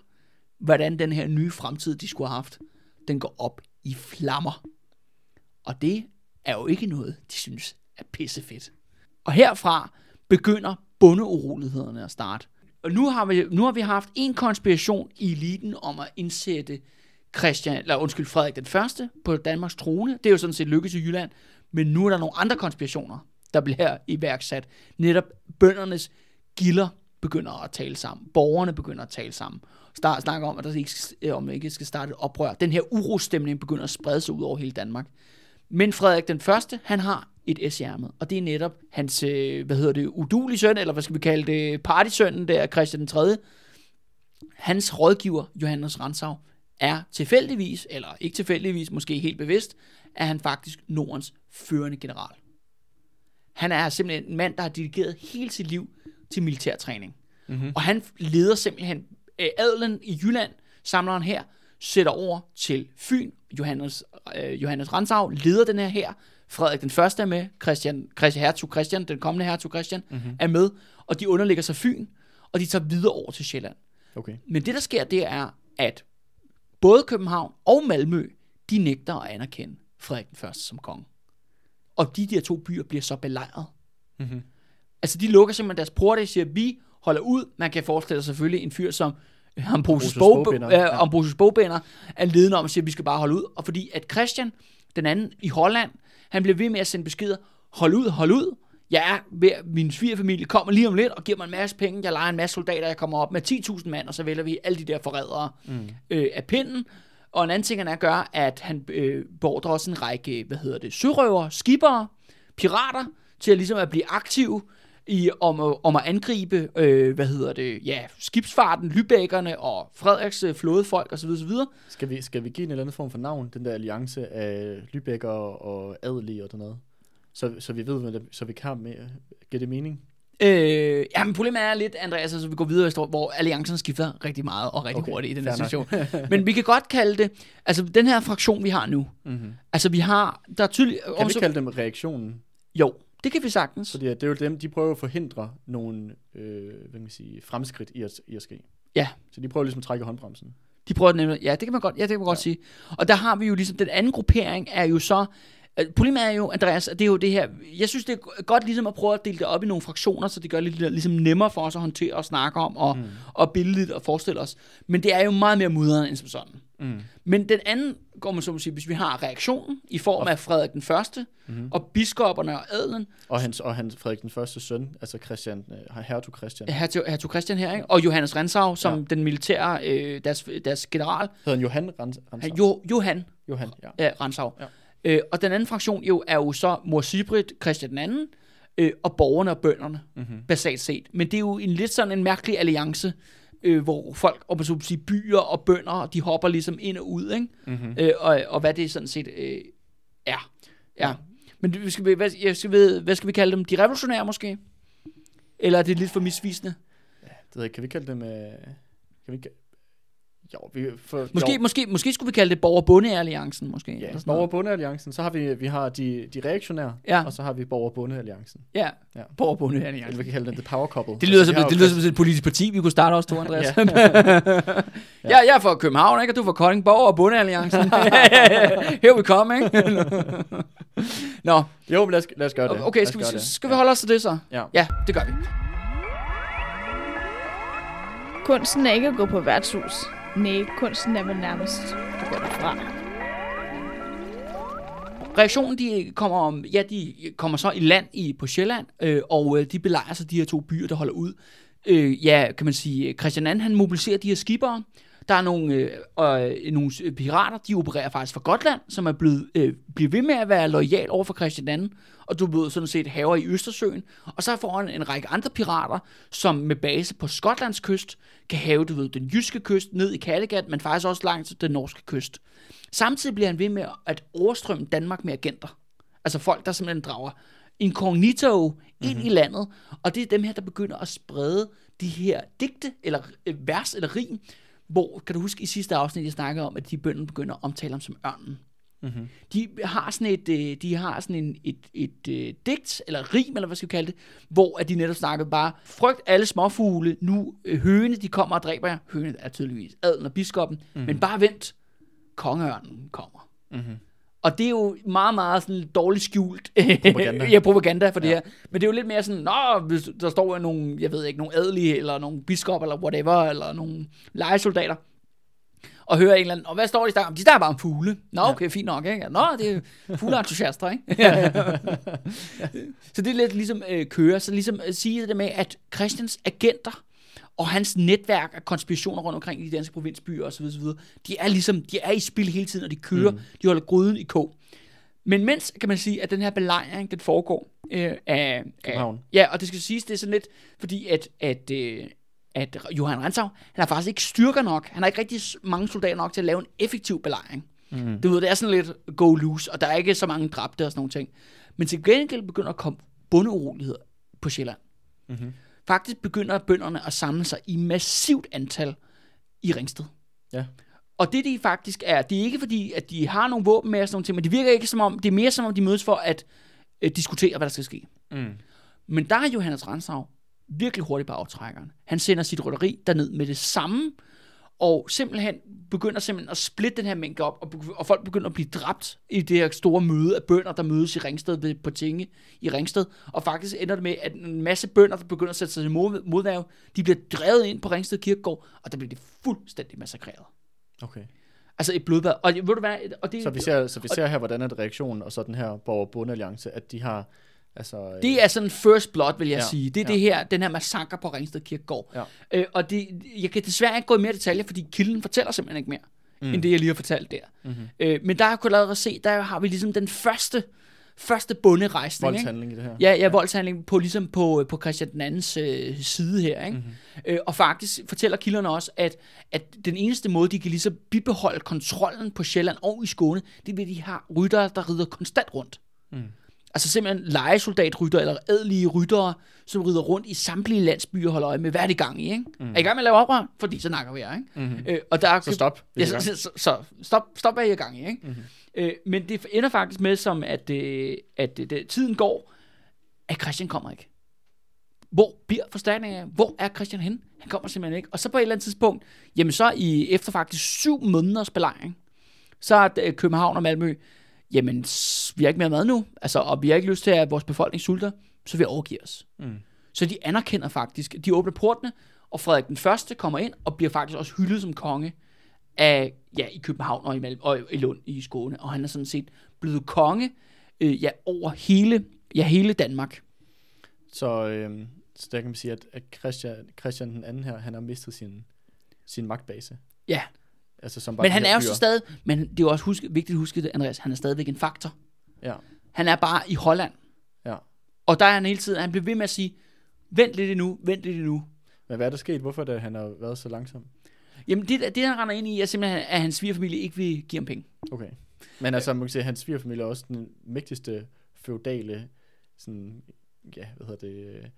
Speaker 2: hvordan den her nye fremtid, de skulle have haft, den går op i flammer. Og det er jo ikke noget, de synes er pissefedt. Og herfra begynder bundeurolighederne at starte. Og nu har vi, nu har vi haft en konspiration i eliten om at indsætte Christian, eller undskyld, Frederik den første på Danmarks trone. Det er jo sådan set lykkedes i Jylland. Men nu er der nogle andre konspirationer, der bliver iværksat. Netop bøndernes gilder begynder at tale sammen. Borgerne begynder at tale sammen. Start, snakker om, at der ikke, øh, om ikke skal starte et oprør. Den her urostemning begynder at sprede sig ud over hele Danmark. Men Frederik den første, han har et S og det er netop hans, øh, hvad hedder det, udulige søn, eller hvad skal vi kalde det, partysønnen der, Christian den 3. Hans rådgiver, Johannes Ransau, er tilfældigvis, eller ikke tilfældigvis, måske helt bevidst, er han faktisk Nordens førende general. Han er simpelthen en mand, der har dedikeret hele sit liv til militærtræning. Mm-hmm. Og han leder simpelthen øh, adelen i Jylland, samler han her, sætter over til Fyn. Johannes, øh, Johannes Ransau leder den her her. Frederik den første er med. Christian, Christian Hertug Christian, den kommende hertug Christian, mm-hmm. er med. Og de underlægger sig Fyn, og de tager videre over til Sjælland.
Speaker 3: Okay.
Speaker 2: Men det, der sker, det er, at både København og Malmø, de nægter at anerkende Frederik den første som konge. Og de der to byer bliver så belejret.
Speaker 3: Mm-hmm.
Speaker 2: Altså, de lukker simpelthen deres porte og siger, vi holder ud. Man kan forestille sig selvfølgelig en fyr som Ambrosius
Speaker 3: Ambrosius
Speaker 2: Bog,
Speaker 3: Bogbinder, ja.
Speaker 2: Ambrosius Bogbinder er ledende om at sige, at vi skal bare holde ud. Og fordi at Christian, den anden i Holland, han bliver ved med at sende beskeder, hold ud, hold ud. Jeg er ved, min svigerfamilie kommer lige om lidt og giver mig en masse penge. Jeg leger en masse soldater, jeg kommer op med 10.000 mand, og så vælger vi alle de der forrædere mm. øh, af pinden. Og en anden ting, han er, gør, at han øh, beordrer også en række, hvad hedder det, sørøver, skibere, pirater, til at ligesom at blive aktive i, om, at- om at angribe, øh, hvad hedder det, ja, skibsfarten, lybækkerne og Frederiks øh, flådefolk osv. osv.
Speaker 3: Skal vi, skal vi give en eller anden form for navn, den der alliance af Lübecker og adelige og sådan noget? Så, så vi ved, hvad det, så vi kan med, giver det mening?
Speaker 2: Øh, ja, men problemet er lidt, Andreas, altså vi går videre, historien, hvor alliancen skifter rigtig meget og rigtig okay, hurtigt i den her situation. men vi kan godt kalde det, altså den her fraktion, vi har nu,
Speaker 3: Mm-hmm.
Speaker 2: altså vi har, der er tydeligt...
Speaker 3: Kan vi ikke kalde dem reaktionen?
Speaker 2: Jo, det kan vi sagtens.
Speaker 3: Fordi det er jo dem, de prøver at forhindre nogle øh, hvad kan man sige, fremskridt i at, i at ske.
Speaker 2: Ja.
Speaker 3: Så de prøver ligesom at trække håndbremsen.
Speaker 2: De prøver nemlig, ja, det kan man godt, ja, det kan man ja. godt sige. Og der har vi jo ligesom, den anden gruppering er jo så, øh, problemet er jo, Andreas, at det er jo det her, jeg synes, det er godt ligesom at prøve at dele det op i nogle fraktioner, så det gør det ligesom nemmere for os at håndtere og snakke om, og, mm. og billedligt og forestille os. Men det er jo meget mere mudrende end som sådan.
Speaker 3: Mm.
Speaker 2: Men den anden, går man så må sige, hvis vi har reaktionen i form af Frederik den Første, mm-hmm. og biskopperne og adelen,
Speaker 3: Og hans, og hans Frederik den første søn, altså Christian, øh, hertug Christian,
Speaker 2: hertug, hertug Christian her, ikke? og Johannes Rensau, som ja. Den militære, øh, deres, deres general,
Speaker 3: hedder han Johan
Speaker 2: han, jo, Johan
Speaker 3: Johan, ja.
Speaker 2: ja, Rensau.
Speaker 3: Ja.
Speaker 2: Øh, og den anden fraktion jo, er jo så mor Sibrit, Christian den anden, øh, og borgerne og bønderne,
Speaker 3: Mm-hmm.
Speaker 2: basalt set. Men det er jo en lidt sådan en mærkelig alliance, øh, hvor folk, og så sige, byer og bønder, de hopper ligesom ind og ud, ikke?
Speaker 3: Mm-hmm.
Speaker 2: Øh, og, og hvad det sådan set øh, er. Ja. Men det- skal vi, hvad, jeg skal ved, hvad skal vi kalde dem? De revolutionære måske? Eller er det lidt for misvisende?
Speaker 3: Det ved jeg, kan vi kalde dem... Øh, kan vi. Jo, vi, for,
Speaker 2: Måske,
Speaker 3: jo,
Speaker 2: måske, måske skulle vi kalde det borger-bonde-alliancen, måske.
Speaker 3: ja,
Speaker 2: eller sådan
Speaker 3: Borger-
Speaker 2: noget.
Speaker 3: og Bondealliancen, så har vi, vi har de, de reaktionære,
Speaker 2: Ja.
Speaker 3: og så har vi Borger- og Bondealliancen.
Speaker 2: Ja,
Speaker 3: Ja.
Speaker 2: borger-bonde-alliancen.
Speaker 3: Eller vi kan kalde den The Power Couple.
Speaker 2: Det lyder,
Speaker 3: Altså,
Speaker 2: som, det
Speaker 3: jo
Speaker 2: lyder som et politisk parti, vi kunne starte også to, Andreas. <laughs> ja.
Speaker 3: Ja.
Speaker 2: jeg er fra København, ikke? og du er fra Kolding Borg og Bondealliancen. <laughs> <laughs> Here we come, ikke? Nå,
Speaker 3: Jo, men lad os, lad os gøre det.
Speaker 2: okay, skal vi,
Speaker 3: det.
Speaker 2: skal vi holde os til det så?
Speaker 3: Ja.
Speaker 2: Ja, det gør vi.
Speaker 4: Kunsten er ikke at gå på værtshus. Nej, kunsten er vel nærmest at gå derfra.
Speaker 2: Reaktionen, de kommer, om, ja, de kommer så i land i, på Sjælland, øh, og øh, de belejrer så de her to byer, der holder ud. Øh, ja, kan man sige, Christian Anden, han mobiliserer de her skibere. Der er nogle, øh, øh, nogle pirater, de opererer faktisk fra Gotland, som er blevet, øh, bliver ved med at være lojal over for Christian II, og du ved sådan set haver i Østersøen. Og så får han en række andre pirater, som med base på Skotlands kyst, kan have, du ved, den jyske kyst ned i Kattegat, men faktisk også langt den norske kyst. Samtidig bliver han ved med at overstrømme Danmark med agenter. Altså folk, der simpelthen drager incognito ind mm-hmm. i landet. Og det er dem her, der begynder at sprede de her digte, eller øh, vers eller rim, hvor, kan du huske i sidste afsnit, jeg snakkede om, at de bønder begynder at omtale ham som ørnen.
Speaker 3: Mm-hmm.
Speaker 2: De har sådan et, øh, de har sådan en, et, et, et digt, eller rim, eller hvad skal vi kalde det, hvor at de netop snakkede bare, frygt alle småfugle, nu øh, høne, de kommer og dræber jer. Høne er tydeligvis adlen og biskoppen, mm-hmm. men bare vent, kongeørnen kommer.
Speaker 3: Mm-hmm.
Speaker 2: Og det er jo meget, meget sådan dårligt skjult
Speaker 3: Propaganda. <laughs>
Speaker 2: ja, propaganda for det
Speaker 3: Ja.
Speaker 2: her. Men det er jo lidt mere sådan, nå, hvis der står jo nogle, jeg ved ikke, nogle adelige, eller nogle biskop, eller whatever, eller nogle legesoldater, og hører en eller anden, og hvad står de der? De der er bare om fugle. Nå, okay, fint nok, ikke? Nå, det er fugleentusiaster, ikke? <laughs> så det er lidt ligesom øh, køre, så ligesom at sige det med, at Christians agenter, og hans netværk af konspirationer rundt omkring i de danske provinsbyer osv., osv., de er ligesom, de er i spil hele tiden, og de kører, mm. de holder gryden i kog. Men mens, kan man sige, at den her belejring, den foregår øh, af, af...
Speaker 3: København.
Speaker 2: Ja, og det skal siges, det er sådan lidt, fordi at, at, øh, at Johan Rensau, han har faktisk ikke styrker nok, han har ikke rigtig mange soldater nok til at lave en effektiv belejring.
Speaker 3: Mm.
Speaker 2: Du ved, det er sådan lidt go loose, og der er ikke så mange dræbte og sådan nogle ting. Men til gengæld begynder at komme bundeuroligheder på Sjælland.
Speaker 3: Mm-hmm.
Speaker 2: Faktisk begynder bønderne at samle sig i massivt antal i Ringsted.
Speaker 3: Ja.
Speaker 2: Og det de faktisk er, det er ikke fordi, at de har nogle våben med og sådan nogle ting, men det virker ikke som om, det er mere som om, de mødes for at øh, diskutere, hvad der skal ske.
Speaker 3: Mm.
Speaker 2: Men der er Johannes Ransau virkelig hurtigt på aftrækkeren. Han sender sit rytteri derned med det samme, og simpelthen begynder simpelthen at splitte den her mængde op, og, og folk begynder at blive dræbt i det her store møde af bønder, der mødes i Ringsted ved, på Tinge i Ringsted. Og faktisk ender det med, at en masse bønder, der begynder at sætte sig til mod, de bliver drevet ind på Ringsted Kirkegård, og der bliver de fuldstændig massakreret.
Speaker 3: Okay.
Speaker 2: Altså et blodbad. Og ved du hvad? Og det,
Speaker 3: Så vi ser, så vi ser her, hvordan er reaktionen, og så den her borger bundealliance at de har, altså... øh,
Speaker 2: Det er sådan first blood, vil jeg ja,
Speaker 3: Ja,
Speaker 2: sige. Det er
Speaker 3: ja.
Speaker 2: det her, den her massakre på Ringsted Kirkegård.
Speaker 3: Ja.
Speaker 2: Øh, og det, jeg kan desværre ikke gå i mere detaljer, fordi kilden fortæller simpelthen ikke mere, mm. end det, jeg lige har fortalt der.
Speaker 3: Mm-hmm.
Speaker 2: Øh, men der har jeg kunnet allerede se, der har vi ligesom den første, første bunderejsning. Ikke?
Speaker 3: Voldshandling i det her.
Speaker 2: Ja, ja, voldshandling på, ligesom på, på Christian den andens øh, side her. Ikke? Mm-hmm. Øh, og faktisk fortæller kilderne også, at, at den eneste måde, de kan ligesom bibeholde kontrollen på Sjælland og i Skåne, det er ved, at de har ryttere, der rider konstant rundt.
Speaker 3: Mm.
Speaker 2: Altså simpelthen legesoldatrytter eller adelige ryttere, som rider rundt i samtlige landsbyer og holder øje med, hvad er det gang i, ikke? Mm. Er I gang med at lave oprør? Fordi så nakker vi jer, ikke?
Speaker 3: Mm-hmm.
Speaker 2: Øh, og der er,
Speaker 3: Så stop.
Speaker 2: Ja, så, så, så, så stop, stop, hvad I er gang i, ikke?
Speaker 3: Mhm.
Speaker 2: Øh, men det ender faktisk med, som at, øh, at øh, det, tiden går, at Christian kommer ikke. Hvor bliver forstærkningen af? Hvor er Christian hen? Han kommer simpelthen ikke. Og så på et eller andet tidspunkt, jamen så i efter faktisk syv måneders belejring, så er øh, København og Malmø, jamen vi har ikke mere mad nu, altså, og vi har ikke lyst til, at vores befolkning sulter, så vi overgiver os.
Speaker 3: Mm.
Speaker 2: Så de anerkender faktisk, de åbner portene, og Frederik den Første kommer ind, og bliver faktisk også hyldet som konge af, ja, i København og i, Malmø, og i Lund i Skåne. Og han er sådan set blevet konge, øh, ja, over hele, ja, hele Danmark.
Speaker 3: Så, øhm, så der kan man sige, at, at Christian, Christian den anden her, han har mistet sin, sin magtbase.
Speaker 2: Ja,
Speaker 3: Altså, som bare
Speaker 2: men han er jo så stadig, men det er jo også huske, vigtigt at huske det, Andreas, han er stadigvæk en faktor.
Speaker 3: Ja,
Speaker 2: Han er bare i Holland,
Speaker 3: ja.
Speaker 2: og der er han hele tiden, han bliver ved med at sige, vent lidt endnu, vent lidt endnu.
Speaker 3: Men hvad er der sket? Hvorfor det, han har været så langsom?
Speaker 2: Jamen, det, det han render ind i, er simpelthen, at hans svigerfamilie ikke vil give ham penge.
Speaker 3: Okay. Men altså, man kan sige, at hans svigerfamilie er også den mægtigste feudale sådan, ja, hvad hedder det,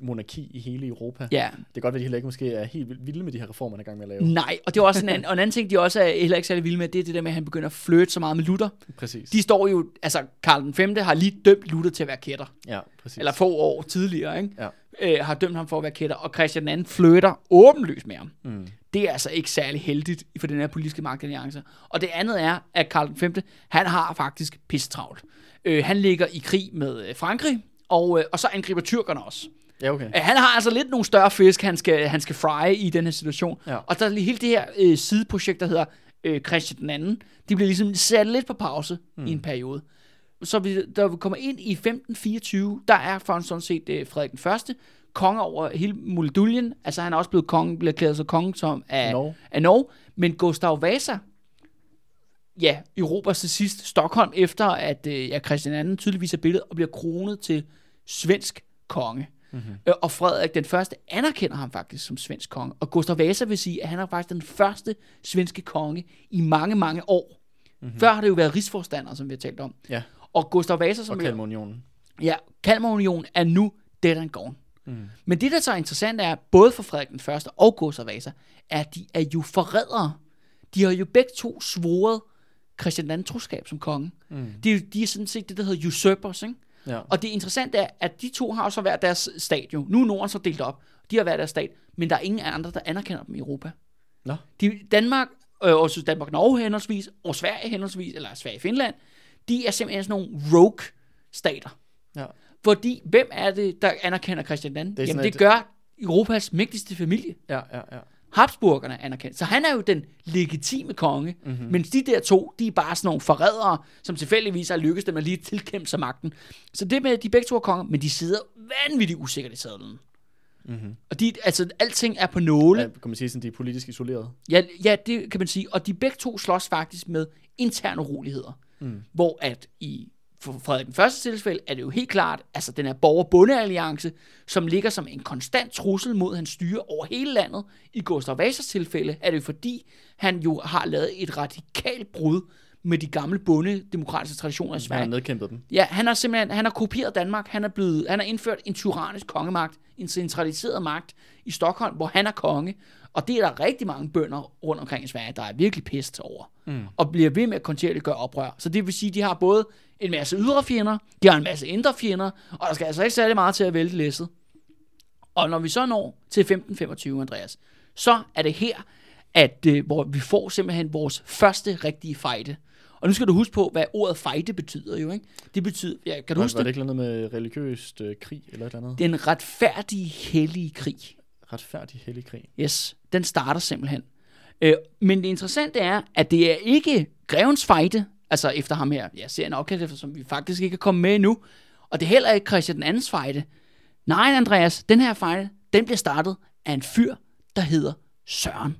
Speaker 3: monarki i hele Europa.
Speaker 2: Ja,
Speaker 3: Det kan godt være, at de heller ikke måske er helt vilde med de her reformer, han er i gang med at lave.
Speaker 2: nej, og det er også en anden, og en anden ting, de også er heller ikke særlig vilde med, det er det der med, at han begynder at flirte så meget med Luther.
Speaker 3: Præcis.
Speaker 2: De står jo, altså Karl den 5. har lige dømt Luther til at være kætter.
Speaker 3: ja, præcis.
Speaker 2: Eller få år tidligere, ikke?
Speaker 3: Ja.
Speaker 2: Øh, har dømt ham for at være kætter, og Christian II flirter åbenlyst med ham.
Speaker 3: Mm.
Speaker 2: Det er altså ikke særlig heldigt for den her politiske magtalliance. Og det andet er, at Karl den 5. han har faktisk pissetravlt. Øh, han ligger i krig med øh, Frankrig, og, øh, og så angriber tyrkerne også.
Speaker 3: Ja, okay.
Speaker 2: Øh, Han har altså lidt nogle større fisk, han skal, han skal fry i den her situation.
Speaker 3: Ja.
Speaker 2: Og der er lige hele det her øh, sideprojekt, der hedder øh, Christian den anden. De bliver ligesom sat lidt på pause mm. i en periode. Så vi, da vi kommer ind i 1524, der er for sådan set øh, Frederik den første konge over hele Molduljen. Altså han er også blevet konge, bliver erklæret sig konge som af,
Speaker 3: Norge.
Speaker 2: af Norge. Men Gustav Vasa, ja, Europas til sidst Stockholm, efter at øh, ja, Christian II tydeligvis er billedet og bliver kronet til svensk konge. Mm-hmm. Og Frederik den første anerkender ham faktisk som svensk konge. Og Gustav Vasa vil sige, at han er faktisk den første svenske konge i mange, mange år. Mm-hmm. Før har det jo været rigsforstander, som vi har talt om.
Speaker 3: Ja,
Speaker 2: Og Gustav Vasa, som
Speaker 3: og Kalmarunionen.
Speaker 2: Ja, Kalmarunionen er nu dead and gone. Mm. Men det, der så er interessant, er, både for Frederik den Første og Gustav Vasa, er, at de er jo forrædere. De har jo begge to svoret Christian II troskab som konge. Mm. De, de er sådan set det, der hedder usurpers, ikke?
Speaker 3: Ja.
Speaker 2: Og det interessante er, at de to har så hver deres stat jo. Nu er Norden så delt op. De har hver deres stat, men der er ingen andre, der anerkender dem i Europa.
Speaker 3: Nå.
Speaker 2: De, Danmark, øh, også Danmark-Norge henholdsvis, og Sverige henholdsvis, eller Sverige-Finland, de er simpelthen sådan nogle rogue-stater.
Speaker 3: Ja.
Speaker 2: Fordi, hvem er det, der anerkender Christian II? Det Jamen, det
Speaker 3: et-
Speaker 2: gør Europas mægtigste familie.
Speaker 3: Ja, ja, ja.
Speaker 2: Habsburgerne anerkendt. Så han er jo den legitime konge, mm-hmm. mens de der to, de er bare sådan nogle forrædere, som tilfældigvis har lykkes dem at lige tilkæmpe sig magten. Så det med, at de begge to er konger, men de sidder vanvittigt usikkert i sadlen. Mm-hmm. Og de, altså, alting er på nåle.
Speaker 3: ja. Kan man sige, sådan, de er politisk isoleret.
Speaker 2: Ja, ja, det kan man sige. Og de begge to slås faktisk med interne uroligheder. Mm. Hvor at i for Frederik den første tilfælde er det jo helt klart, altså den her borger-bonde-alliance, som ligger som en konstant trussel mod hans styre over hele landet. I Gustav Vasas tilfælde er det jo fordi, han jo har lavet et radikalt brud med de gamle bonde-demokratiske traditioner i
Speaker 3: Han
Speaker 2: Sverige.
Speaker 3: har nedkæmpet dem.
Speaker 2: Ja, han har simpelthen han har kopieret Danmark. Han er blevet han har indført en tyrannisk kongemagt, en centraliseret magt i Stockholm, hvor han er konge. Og det er der rigtig mange bønder rundt omkring i Sverige, der er virkelig pist over. Mm. Og bliver ved med at kontinuerligt gøre oprør. Så det vil sige, at de har både en masse ydre fjender, de har en masse indre fjender, og der skal altså ikke særlig meget til at vælte læsset. Og når vi så når til 1525, Andreas, så er det her, at øh, hvor vi får simpelthen vores første rigtige fejde. Og nu skal du huske på, hvad ordet fejde betyder jo, ikke? Det betyder, ja, kan du
Speaker 3: Var,
Speaker 2: huske
Speaker 3: var det
Speaker 2: det?
Speaker 3: ikke noget med religiøst øh, krig eller et eller andet?
Speaker 2: Den retfærdige, hellige krig.
Speaker 3: Retfærdig hellig krig.
Speaker 2: Yes, den starter simpelthen. Øh, men det interessante er, at det er ikke grevens fejde, altså efter ham her, Ja, ser en efter, som vi faktisk ikke er kommet med endnu, og det er heller ikke Christian den andens fejde. Nej, Andreas, den her fejde, den bliver startet af en fyr, der hedder Søren.